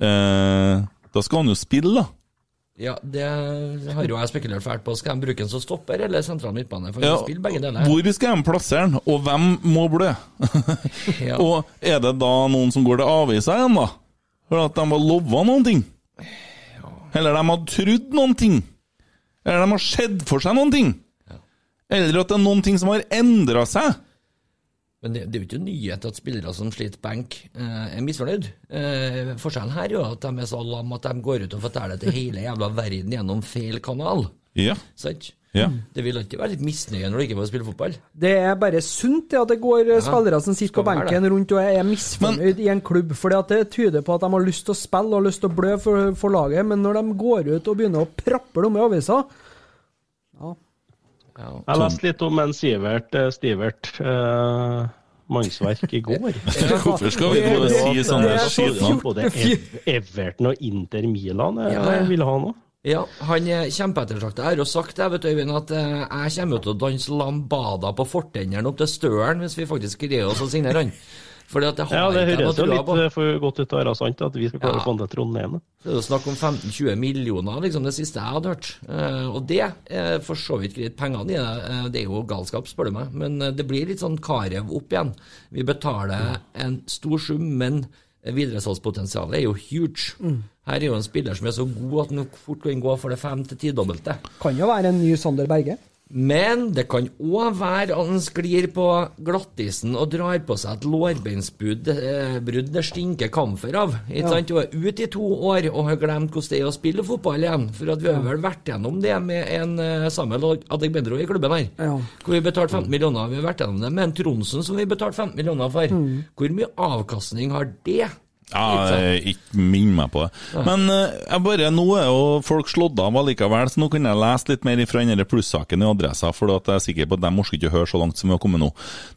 eh, da skal han jo spille, da. Ja, det har jo jeg spekulert fælt på. Skal de bruke den som stopper eller sentral midtbane? For Ja, spille begge deler. Hvor skal de plassere han, og hvem må blø? Ja. Og er det da noen som går til avisa igjen, da? For at de har lova noen ting? Eller de har trodd noen ting? Eller de har sett for seg noen ting? Eller at det er noen ting som har endra seg? Men det, det er jo ikke nyhet at spillere som sliter benk, eh, er misfornøyd. Eh, forskjellen her er jo at de er så lam at de går ut og forteller til hele jævla verden gjennom feil kanal. Ja. Sant? Ja. Det vil alltid være litt misnøye når du ikke får spille fotball. Det er bare sunt at det går eh, Ja, spillere som sitter på benken rundt og er misfornøyd i en klubb. For det tyder på at de har lyst til å spille og lyst til å blø for, for laget, men når de går ut og begynner å prappe om i avisa. Jeg leste litt om en Sivert eh, Stivert eh, mannsverk i går. Hvorfor skal vi gå og si sånne skitnavn? Både Ev- Everton og Inter Milan eh, Ja, ja. vil ha nå. Ja, han er kjempeettertrakta. Jeg har jo sagt det, vet du, Øyvind, at eh, jeg kommer til å danse lambada på fortennene opp til stølen hvis vi faktisk greier oss å signere han. Fordi at det har Ja, det høres jo litt eh, for godt ut til å være sant at vi skal klare Ja. å få til Trondheim. Det er jo snakk om 15-20 millioner, liksom, det siste jeg hadde hørt. Eh, og det er for så vidt greit. Pengene i det, eh, det er jo galskap, spør du meg. Men eh, det blir litt sånn Karev opp igjen. Vi betaler en stor sum, men videresalgspotensialet er jo huge. Mm. Her er jo en spiller som er så god at han fort kan gå for det fem til tidobbelte. Kan jo være en ny Sander Berge. Men det kan òg være at han sklir på glattisen og drar på seg et lårbeinsbrudd eh, det stinker kamfer av. Ikke Ja. sant? Du er ute i to år og har glemt hvordan det er å spille fotball igjen. For at vi har vel vært gjennom det med en eh, Samuel Adegbenro i klubben her. Ja. Hvor vi betalte 15 millioner. Vi har vært gjennom det med en Tronsen som vi betalte 15 millioner for. Mm. Hvor mye avkastning har det? Ja, ikke minn meg på det. Men eh, jeg bare, nå er jo folk slått av allikevel, så nå kan jeg lese litt mer fra den plussaken i Adressa, for at jeg er sikker på at de orker ikke høre så langt som vi har kommet nå.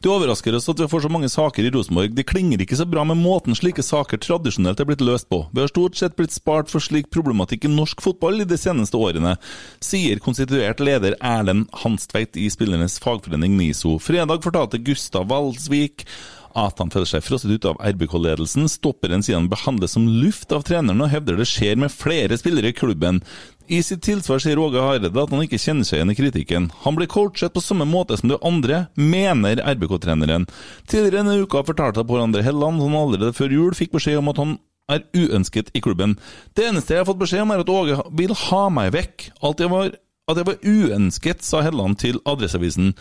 Det overrasker oss at vi får så mange saker i Rosenborg. Det klinger ikke så bra med måten slike saker tradisjonelt er blitt løst på. Vi har stort sett blitt spart for slik problematikk i norsk fotball i de seneste årene, sier konstituert leder Erlend Hanstveit i spillernes fagforening NISO. Fredag fortalte Gustav Valsvik at han føler seg frosset ut av RBK-ledelsen. Stopperen sier han behandles som luft av treneren, og hevder det skjer med flere spillere i klubben. I sitt tilsvar sier Åge Hareide at han ikke kjenner seg igjen i kritikken. Han blir coachet på samme måte som de andre, mener RBK-treneren. Tidligere denne uka fortalte Pål André Helland at han allerede før jul fikk beskjed om at han er uønsket i klubben. Det eneste jeg har fått beskjed om, er at Åge vil ha meg vekk. Alt jeg var, at jeg var uønsket, sa Helland til Adresseavisen.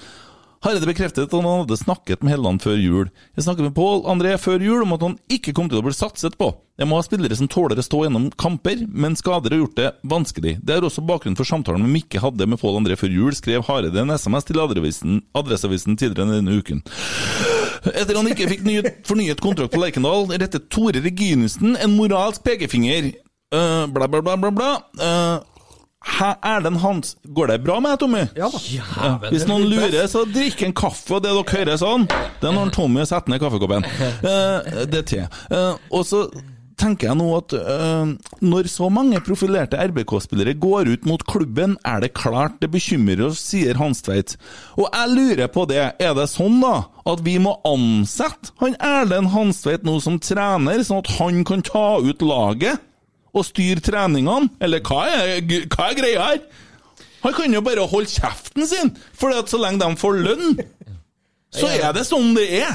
Hareide bekreftet at han hadde snakket med Helland før jul. Jeg snakket med Pål André før jul om at han ikke kom til å bli satset på. Jeg må ha spillere som tåler å stå gjennom kamper, men skader har gjort det vanskelig. Det er også bakgrunnen for samtalen vi Mikke hadde med Pål André før jul, skrev Hareide en SMS til Adresseavisen, Adresseavisen tidligere denne uken. Etter han ikke fikk nyet, fornyet kontrakt på Lerkendal, rettet Tore Reginussen en moralsk pekefinger. Uh, bla, bla, bla, bla, bla. Uh, Erlend Hans Går det bra med deg, Tommy? Ja da. Ja, hvis noen lurer, så drikk en kaffe, og det dere hører sånn, det er når Tommy setter ned kaffekoppen. Uh, det er te. Uh, og så tenker jeg nå at uh, når så mange profilerte RBK-spillere går ut mot klubben, er det klart det bekymrer oss, sier Hanstveit. Og jeg lurer på det, er det sånn da, at vi må ansette han Erlend Hanstveit nå som trener, sånn at han kan ta ut laget? Og styre treningene? Eller hva er, hva er greia her? Han kan jo bare holde kjeften sin, for så lenge de får lønn, så er det sånn det er.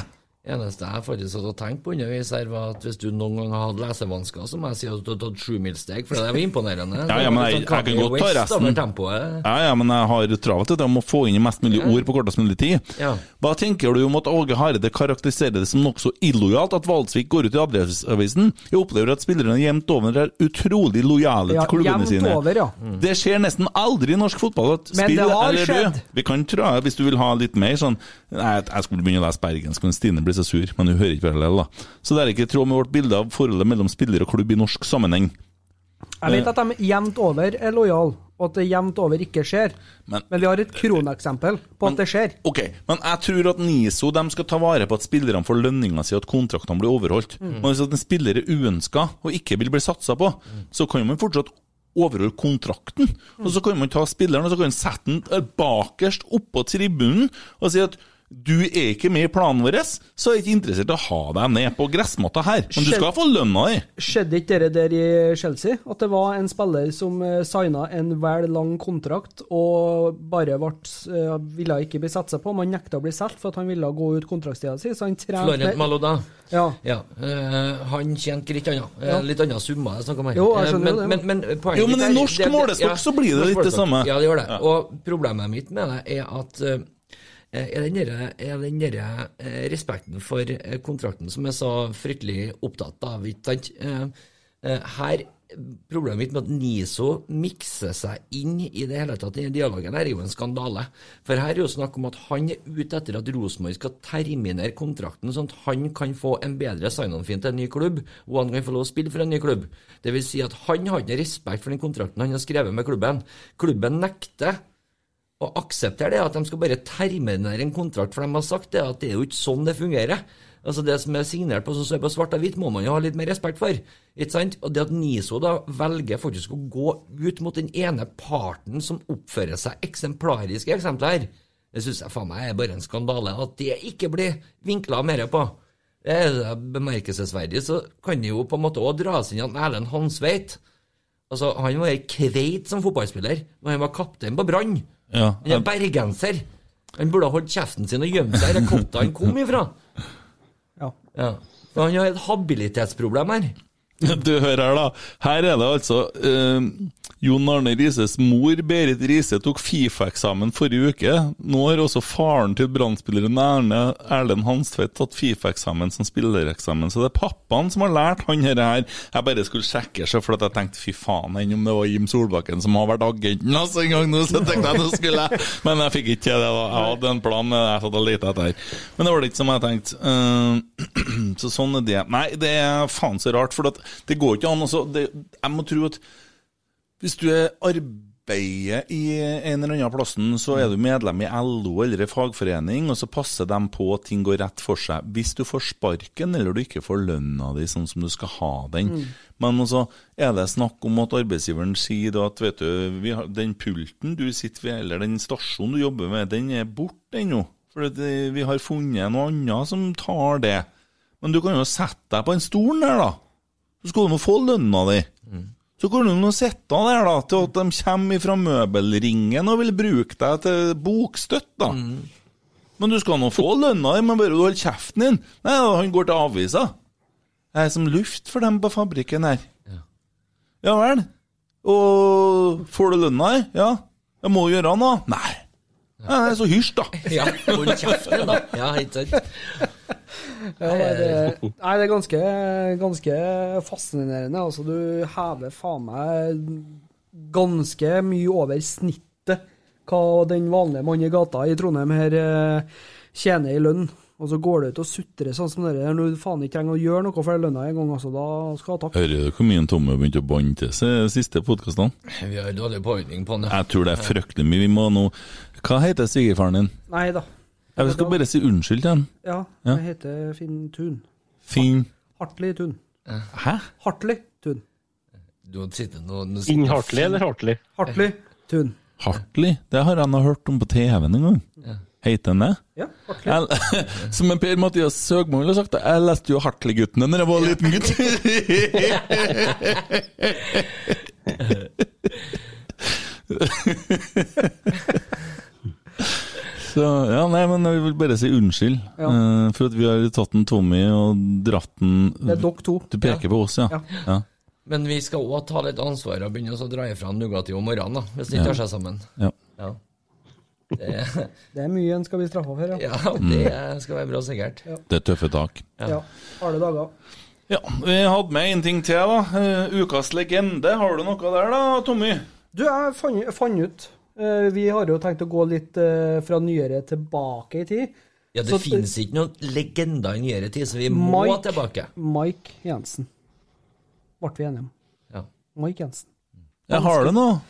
Eneste jeg faktisk hadde tenkt på underveis her, var at hvis du noen gang har hatt lesevansker, så må jeg si at du har tatt sjumilssteg, for det var imponerende. Ja, ja, men jeg, jeg kan godt ta resten. Ja, ja, men jeg har travelt. Jeg må få inn mest mulig ord på kortest mulig tid. Ja. Hva tenker du om at Åge Hareide karakteriserer det som nokså illojalt at Valsvik går ut i Adresseavisen? Jeg opplever at spillerne jevnt over er utrolig lojale Ja, til klubbene jevnt sine. over, ja. Det skjer nesten aldri i norsk fotball at Men spill eller skjedd. død. Vi kan tro, hvis du vil ha litt mer sånn Nei, jeg skulle begynne å lese bergensk, men Stine blir så sur. Men hun hører ikke parallell, da. Så det er ikke i tråd med vårt bilde av forholdet mellom spiller og klubb i norsk sammenheng. Jeg vet at de jevnt over er lojale, og at det jevnt over ikke skjer. Men, Men vi har et kroneksempel på at det skjer. Ok, men jeg tror at NISO de skal ta vare på at spillerne får lønninga si, at kontraktene blir overholdt. Mm. Men hvis at en spiller er uønska og ikke vil bli satsa på, så kan man fortsatt overholde kontrakten. Og så kan man ta spilleren og så kan man sette den bakerst oppå tribunen og si at du er ikke med i planen vår, så er jeg ikke interessert i å ha deg ned på gressmatta her. Men du skal få lønna di. Skjedde ikke det der i Chelsea? At det var en spiller som uh, signa en vel lang kontrakt og bare ble, eh, ville ikke bli satsa på. Man nekta å bli solgt for at han ville gå ut kontraktstida si. Så han trente Florent Maloda. Ja. eh, han tjente litt annet. eh, Ja. Litt annen summer jeg snakker om her. Jo, jeg skjønner skjønner men, det, men, men Jo, men i norsk målestokk så blir det litt det samme. Ja, det gjør det. Ja. Og problemet mitt med det er at eh, derre- er den derre, eh, respekten for eh, kontrakten som er så fryktelig opptatt av, ikke sant. Eh, eh, Her problemet mitt med at NISO mikser seg inn i det hele tatt i den dialogen her, er jo en skandale. For her er jo snakk om at han er ute etter at Rosenborg skal terminere kontrakten, sånn at han kan få en bedre sign-on-fin til en ny klubb, og han kan få lov å spille for en ny klubb. Det vil si at han har ikke respekt for den kontrakten han har skrevet med klubben. Klubben nekter å akseptere det, at de skal bare terminere en kontrakt, for de har sagt det, at det er jo ikke sånn det fungerer. Altså Det som er signert på, som på svart og hvitt, må man jo ha litt mer respekt for. Ikke sant? Og det at NISO da velger faktisk å gå ut mot den ene parten som oppfører seg eksemplarisk i eksempelet det syns jeg faen meg er bare en skandale. At det ikke blir vinkla mer på. Det er bemerkelsesverdig. Så kan det jo på en måte òg dras inn at Erlend Hansveit Altså, Han var kveit som fotballspiller, men han var kaptein på Brann. Ja. Han er bergenser. Han burde ha holdt kjeften sin og gjemt seg der kottet han kom ifra. Ja. Ja. For han har et habilitetsproblem her. Du hører her, da. Her er det altså eh, Jon Arne Rises mor, Berit Riise, tok Fifa-eksamen forrige uke. Nå har også faren til Brann-spilleren Erlend Hanstvedt tatt Fifa-eksamen som spillereksamen, så det er pappaen som har lært han her. Jeg bare skulle sjekke, så for jeg tenkte fy faen, enn om det var Jim Solbakken som har vært agenten altså, en gang nå, så tenkte jeg nå skulle jeg Men jeg fikk ikke til det, da. Jeg hadde en plan, men jeg satt og lette etter. Men det var det ikke som jeg tenkte. Eh, så sånn er det. Nei, det er faen så rart, for at det går ikke an å Jeg må tro at hvis du er arbeider i en eller annen plassen, så er du medlem i LO eller en fagforening, og så passer de på at ting går rett for seg. Hvis du får sparken eller du ikke får lønna di sånn som du skal ha den. Mm. Men altså, er det snakk om at arbeidsgiveren sier da at vet du, vi har, den pulten du sitter ved, eller den stasjonen du jobber med, den er borte ennå. For eh, vi har funnet noe annet som tar det. Men du kan jo sette deg på en stolen der, da. Så skal du nå få lønna di. Så kan du nå sitte der da, til at de kommer fra møbelringen og vil bruke deg til bokstøtt, da. Men du skal nå få lønna di, men bare du holder kjeften din. Nei, han går til avisa. Jeg er som luft for dem på fabrikken her. Ja vel. Og får du lønna di? Ja. Jeg må gjøre noe? Nei. Nei, så hysj, da. Ja, hold kjeften, da. Ja, ikke sant? Ja, nei, det, nei, det er ganske, ganske fascinerende. Altså, du hever faen meg ganske mye over snittet hva den vanlige mann i gata i Trondheim her eh, tjener i lønn. Og så går du ut og sutrer sånn som det der når du faen ikke trenger å gjøre noe for lønna engang. Altså, da skal du ha takk. Hører du hvor mye en Tomme har begynt å banne til seg de siste podkastene? Vi har dårlig påvirkning på han. ja. Jeg tror det er fryktelig mye. Vi må nå Hva heter svigerfaren din? Nei da. Jeg skal bare si unnskyld til han. Ja, Ja. jeg heter Finn Tun. Finn Hartley Tun. Hæ? Hartli Tun. Du hadde sittet nå Inn Hartley eller Hartli? Hartli Tun. Hartli? Det har jeg nå hørt om på TV-en en gang. Heter han det? Ja, Hartli. Som en Per-Mathias Søgmo ville sagt det, jeg leste jo Hartli-guttene da jeg var liten gutt. Så, ja, nei, men jeg vil bare si unnskyld Ja. eh, for at vi har tatt en Tommy og dratt den Det er dere to. Du peker på oss, ja. Ja. ja. Men vi skal òg ta litt ansvar og begynne å dra ifra Nugatti om morgenen, da, hvis det ikke tar seg sammen. Ja. Ja. Det, Det er mye en skal bli straffa for, ja. ja, det skal være bra sikkert. Det er tøffe tak. Ja. Harde dager. Ja, Vi hadde med en ting til, da. Eh, ukas legende. Har du noe der, da, Tommy? Du, jeg fant, fant ut Vi har jo tenkt å gå litt eh, fra nyere tilbake i tid. Ja, det Så- finnes ikke noen legender i nyere tid, så vi må Mike- tilbake. Mike Jensen. Ble vi enige om. Ja. Mike Jensen. Jeg har det noe?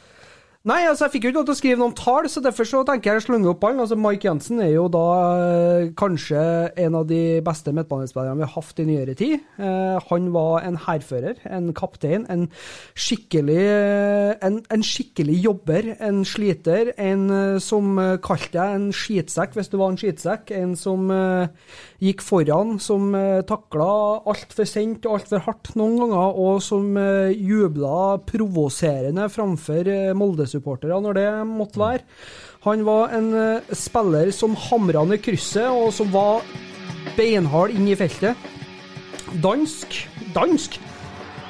Nei, altså jeg fikk jo ikke lov til å skrive noen tall, så derfor så tenker jeg å slenge opp han. Altså Mike Jensen er jo da eh, kanskje en av de beste midtbanespillerne vi har hatt i nyere tid. Eh, han var en hærfører, en kaptein, en skikkelig, eh, en, en skikkelig jobber, en sliter. En eh, som kalte deg en skitsekk hvis du var en skitsekk. En som eh, gikk foran, som eh, takla altfor sent og altfor hardt noen ganger, og som eh, jubla provoserende framfor eh, Molde-supportere når det måtte være. Han var en eh, spiller som hamra ned krysset, og som var beinhard inn i feltet. Dansk Dansk!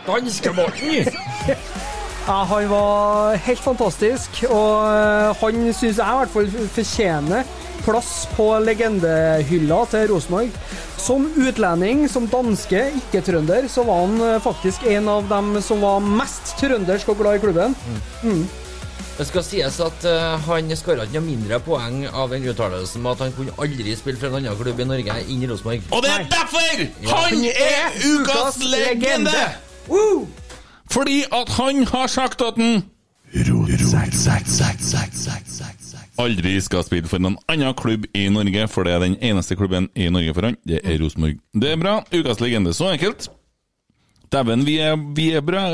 Danske-Morten! Ja, han var helt fantastisk, og eh, han syns jeg i hvert fall fortjener plass på legendehylla til Rosenborg. Som utlending, som danske, ikke-trønder, så var han eh, faktisk en av dem som var mest trøndersk og glad i klubben. Mm. Det skal sies at uh, han skåra ikke noe mindre poeng av den uttalelsen med at han kunne aldri spille for en annen klubb i Norge enn i Rosenborg. Og det er derfor Ja. han er ukas legende! Fordi at han har sagt at han aldri skal spille for noen annen klubb i Norge, for det er den eneste klubben i Norge for han. Det er Rosenborg. Det er bra. Ukas legende. Så enkelt. Dæven, vi vi er bra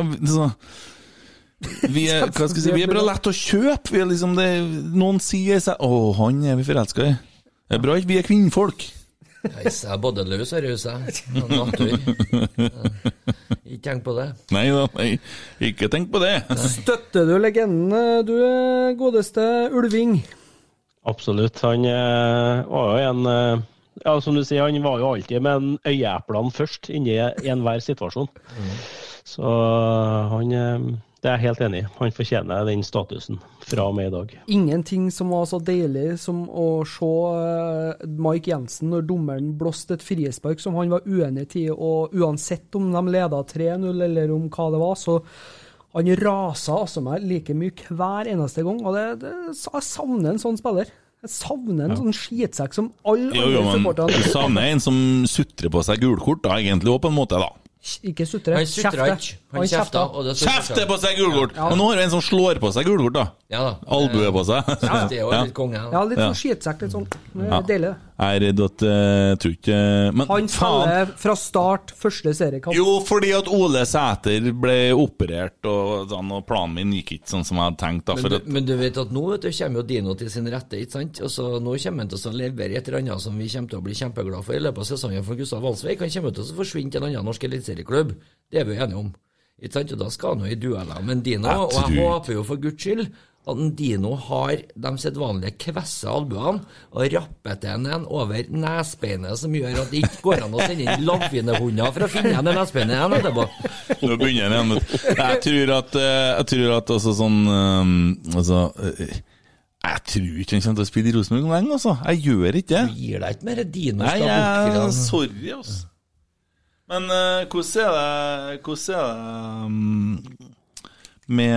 vi er, hva skal jeg si, vi er bra lett å kjøpe. Vi er liksom det, noen sier seg Å, han er vi forelska i. Det er bra ikke vi er kvinnfolk. Jeg er både løs og raus, jeg. Natur. Ikke tenk på det. Nei da, nei. ikke tenk på det. Støtter du legenden, eh, du eh, godeste Ulving? Absolutt. Han eh, var jo en Ja, som du sier, han var jo alltid med en øyeeplene først inni enhver situasjon. Så han Det er jeg helt enig i. Han fortjener den statusen fra og med i dag. Ingenting som var så deilig som å se eh, Mike Jensen når dommeren blåste et frispark som han var uenig i, og uansett om de leda 3-0 eller om hva det var, så han rasa altså meg like mye hver eneste gang. Og det, det, jeg savner en sånn spiller. Jeg savner en sånn skitsekk som alle andre men supporterne. du savner en som sutrer på seg gulkort, da, egentlig òg, på en måte, da. Ikke sutre. Han sutra ikke. Han kjefta. Kjefter på seg gulkort! Og nå har vi en som slår på seg gulkort, da. Ja da. Albue på seg. Ja, det er jo litt konge. Ja, litt Ja. sånn skitsekk. Litt sånn. Ja. Deilig. det. Jeg er redd at uh, Tror ikke Men Han faen! spiller fra start første seriekamp. Jo, fordi at Ole Sæter ble operert, og, sånn, og planen min gikk ikke sånn som jeg hadde tenkt. da Men for du, at, men du vet at nå vet du, kommer jo Dino til sin rette, ikke sant? Og så Nå kommer han til å levere et eller annet som vi kommer til å bli kjempeglad for i løpet av sesongen for Gustav Valsvik. Han kommer til å forsvinne til en annen norsk eliteserieklubb. Det er vi enige om. Ikke sant? Og da skal han jo i dueller med Dino, Jeg og jeg håper jo for guds skyld at Dino har de sedvanlige kvesse albuene og rappeter en over nesbeinet som gjør at det ikke går an å sende inn lavfinehunder for å finne igjen det nesbeinet igjen etterpå. Nå begynner han igjen. vet. Jeg tror at, eh, jeg tror at altså sånn eh, Altså eh, Jeg tror ikke han kommer til å spille i Rosenborg lenge, altså. Jeg gjør ikke det. Du gir deg ikke mer Dino Nei, jeg, sorry, altså. Men uh, hvordan er det Hvordan er det um, med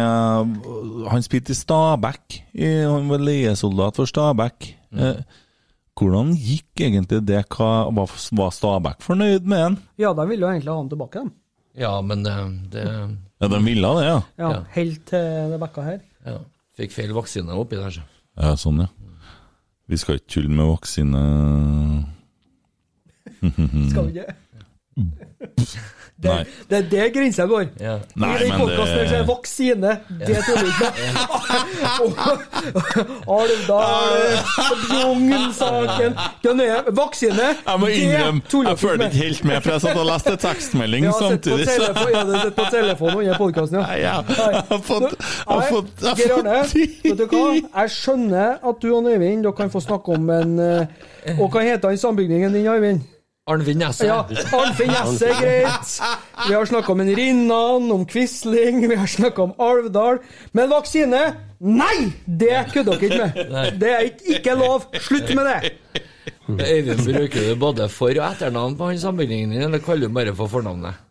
Han spilte i Stabæk. Han var leiesoldat for Stabæk. Eh, hvordan gikk egentlig det? Hva, var, var Stabæk fornøyd med han? Ja, de ville jo egentlig ha han tilbake, dem. Ja, men det, det Ja, de ville det, ja. Ja, Ja. Helt til det bekka her. ja, Fikk feil vaksine oppi der, så. Ja, sånn, ja. Vi skal ikke tulle med vaksine Skal vi ikke? Det, Nei. det er det grensa går. Ja. Nei, I den podkasten det- er det vaksine. Det tuller vi ikke med. Alvdal, Bjugn-saken er Vaksine, Jeg må det innrømme, jeg med. ikke helt med, for jeg satt og leste tekstmelding Jeg har sett på samtidig. jeg har sett på telefonen under podkasten, ja. Nei, ja. Jeg har fått, jeg fått, jeg har fått vet du hva? Jeg skjønner at du og Øyvind dere kan få snakke om en eh, Og hva heter han sambygningen din, Øyvind? Arnfinn Nesse. Ja, Arnfinn Jesse er greit. Vi har snakka om en Rinnan, om Quisling, vi har snakka om Alvdal. Men vaksine? Nei! Det kødder dere ikke med. Det er ikke, ikke lov. Slutt med det. Øyvind, bruker du både for- og etternavn på han sammenligningen din, eller kaller du bare for fornavnet?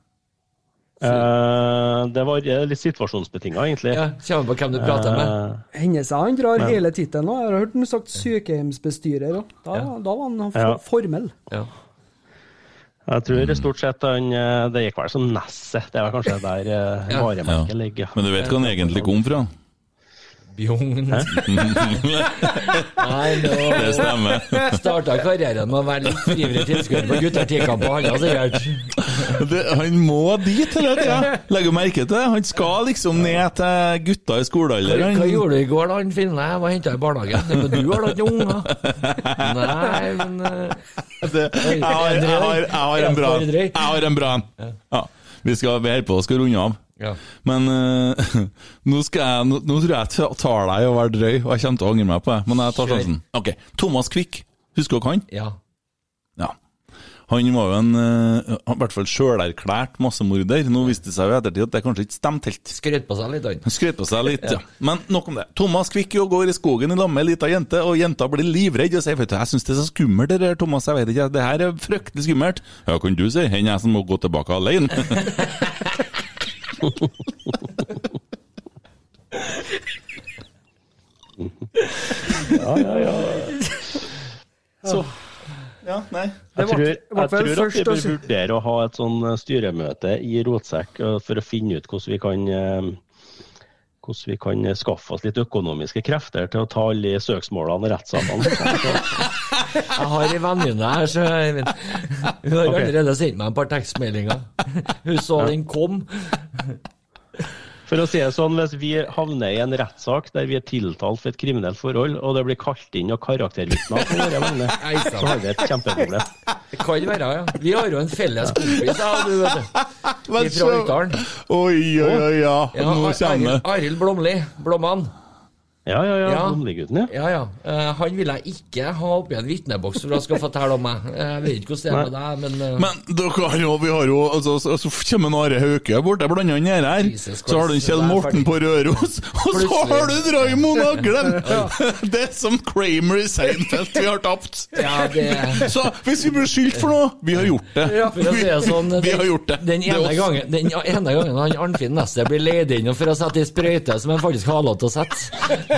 Eh, det var eh, litt situasjonsbetinga, egentlig. Ja, Kommer på hvem du prater med. Hennes Hender han drar Men- hele tittelen nå. Jeg har hørt han sagt sykehjemsbestyrer òg. Da, da var han for, Ja. formell. Ja. Jeg tror stort sett han eh, Det gikk vel som Nesset. Det var kanskje der uh, varemerket Ja. ligger. Men du vet hva han egentlig kom fra? Bjugn. Nei, nå Det stemmer. starta karrieren med å være litt ivrig tilskuer på guttertikamper, han har sikkert. Han må dit hele tida. Legger du merke til det? Han skal liksom ned til gutta i skolealder. Hva, hva gjorde du i går, da, han Finne? Jeg var henta i barnehagen. Men du har da ikke unger? Nei, men eh, Det, jeg, har, jeg, har, jeg har en bra drøy? Jeg har en bra en. Ja. Vi skal være på å skal runde av. Ja. Men uh, nå, skal jeg, nå, nå tror jeg jeg tar deg i å være drøy, og jeg kommer til å angre meg på det. Men jeg tar sjansen. Ok, Thomas Quick, husker dere han? Ja. Ja. Han var jo en uh, i hvert fall sjølerklært massemorder. Nå viste det seg jo ettertid at det kanskje ikke stemte helt. Skrøt på seg litt, han. Skrøt på seg litt, ja. Men nok om det. Thomas Quick går i skogen i lag med ei lita jente, og jenta blir livredd og sier vet du, jeg syns det er så skummelt det der, Thomas, jeg vet ikke, det her er fryktelig skummelt. Ja, kan du si, Enn jeg som må gå tilbake alene. Ja, ja, ja. Så Ja, nei. Jeg tror, jeg tror at vi først å bør vurdere å ha et sånn eh, styremøte i Rotsekk eh, for å finne ut hvordan vi kan eh, hvordan vi kan eh, skaffe oss litt økonomiske krefter til å ta alle søksmålene og rettssakene. Jeg har ei venninne her, så Eivind. Hun har allerede sendt meg et par tekstmeldinger. Hun så den kom. For å si det sånn, Hvis vi havner i en rettssak der vi er tiltalt for et kriminelt forhold, og det blir kalt inn og karaktervitner så har vi et kjempeproblem. Det kan være, ja. Vi har jo en felles kompis, ja, du vet du. Fra Utdalen. Oi, oi, oi, ja. Ja, Nå kommer det. Arild Blomli. Blomman. Ja, ja, ja. ja. Gutten, ja. Ja, ja. Uh, han vil jeg ikke ha oppi en vitneboks for å skal fortelle om meg. Jeg vet ikke hvordan det er med deg, men, uh... Men dere har jo, vi har jo altså, så, så kommer Are Hauke bort, jeg blander han nede her. Jesus Så har du en Kjell Morten på Røros, og så har du Raymond Aglen! Det er som Kramer i Seinfeld, vi har tapt. Ja, det- Så hvis vi blir skyldt for noe, vi har gjort det. For å si det sånn, vi, vi den- har gjort det. Den ene, det gangen, den ene gangen han Arnfinn Nesset blir leid inn for å sette i sprøyte som han faktisk har lov til å sette.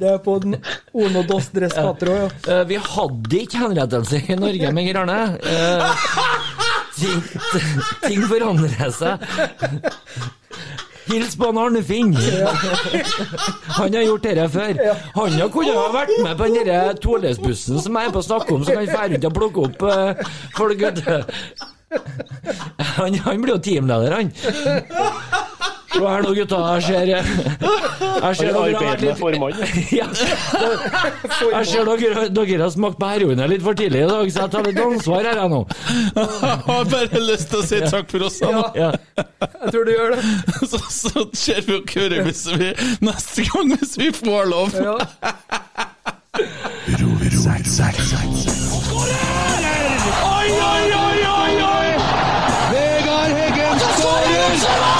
Det er på den Ono dos Dres Patro, ja. Uh, Vi hadde ikke henrettelse i Norge, men Arne. Uh, ting, ting forandrer seg. Hils på han Arnefinn. Han har gjort dette før. Han har kunne ha vært med på den der tolesbussen som jeg er på å snakke om, så kan dra rundt og plukke opp uh, folk. Han, han blir jo teamleder, han. Se her nå, gutta. Jeg ser Jeg ser Han dere har vært litt formann. ja. Jeg ser dere, dere har smakt på heroin litt for tidlig i dag, så jeg tar litt ansvar her, jeg nå. Jeg har bare lyst til å si takk for oss. jeg, nå. Ja. Jeg tror du gjør det. Så, så ser vi og hører hvis vi neste gang hvis vi får lov. Ja. Oi, oi, oi, oi, oi! Vegard Heggen skårer!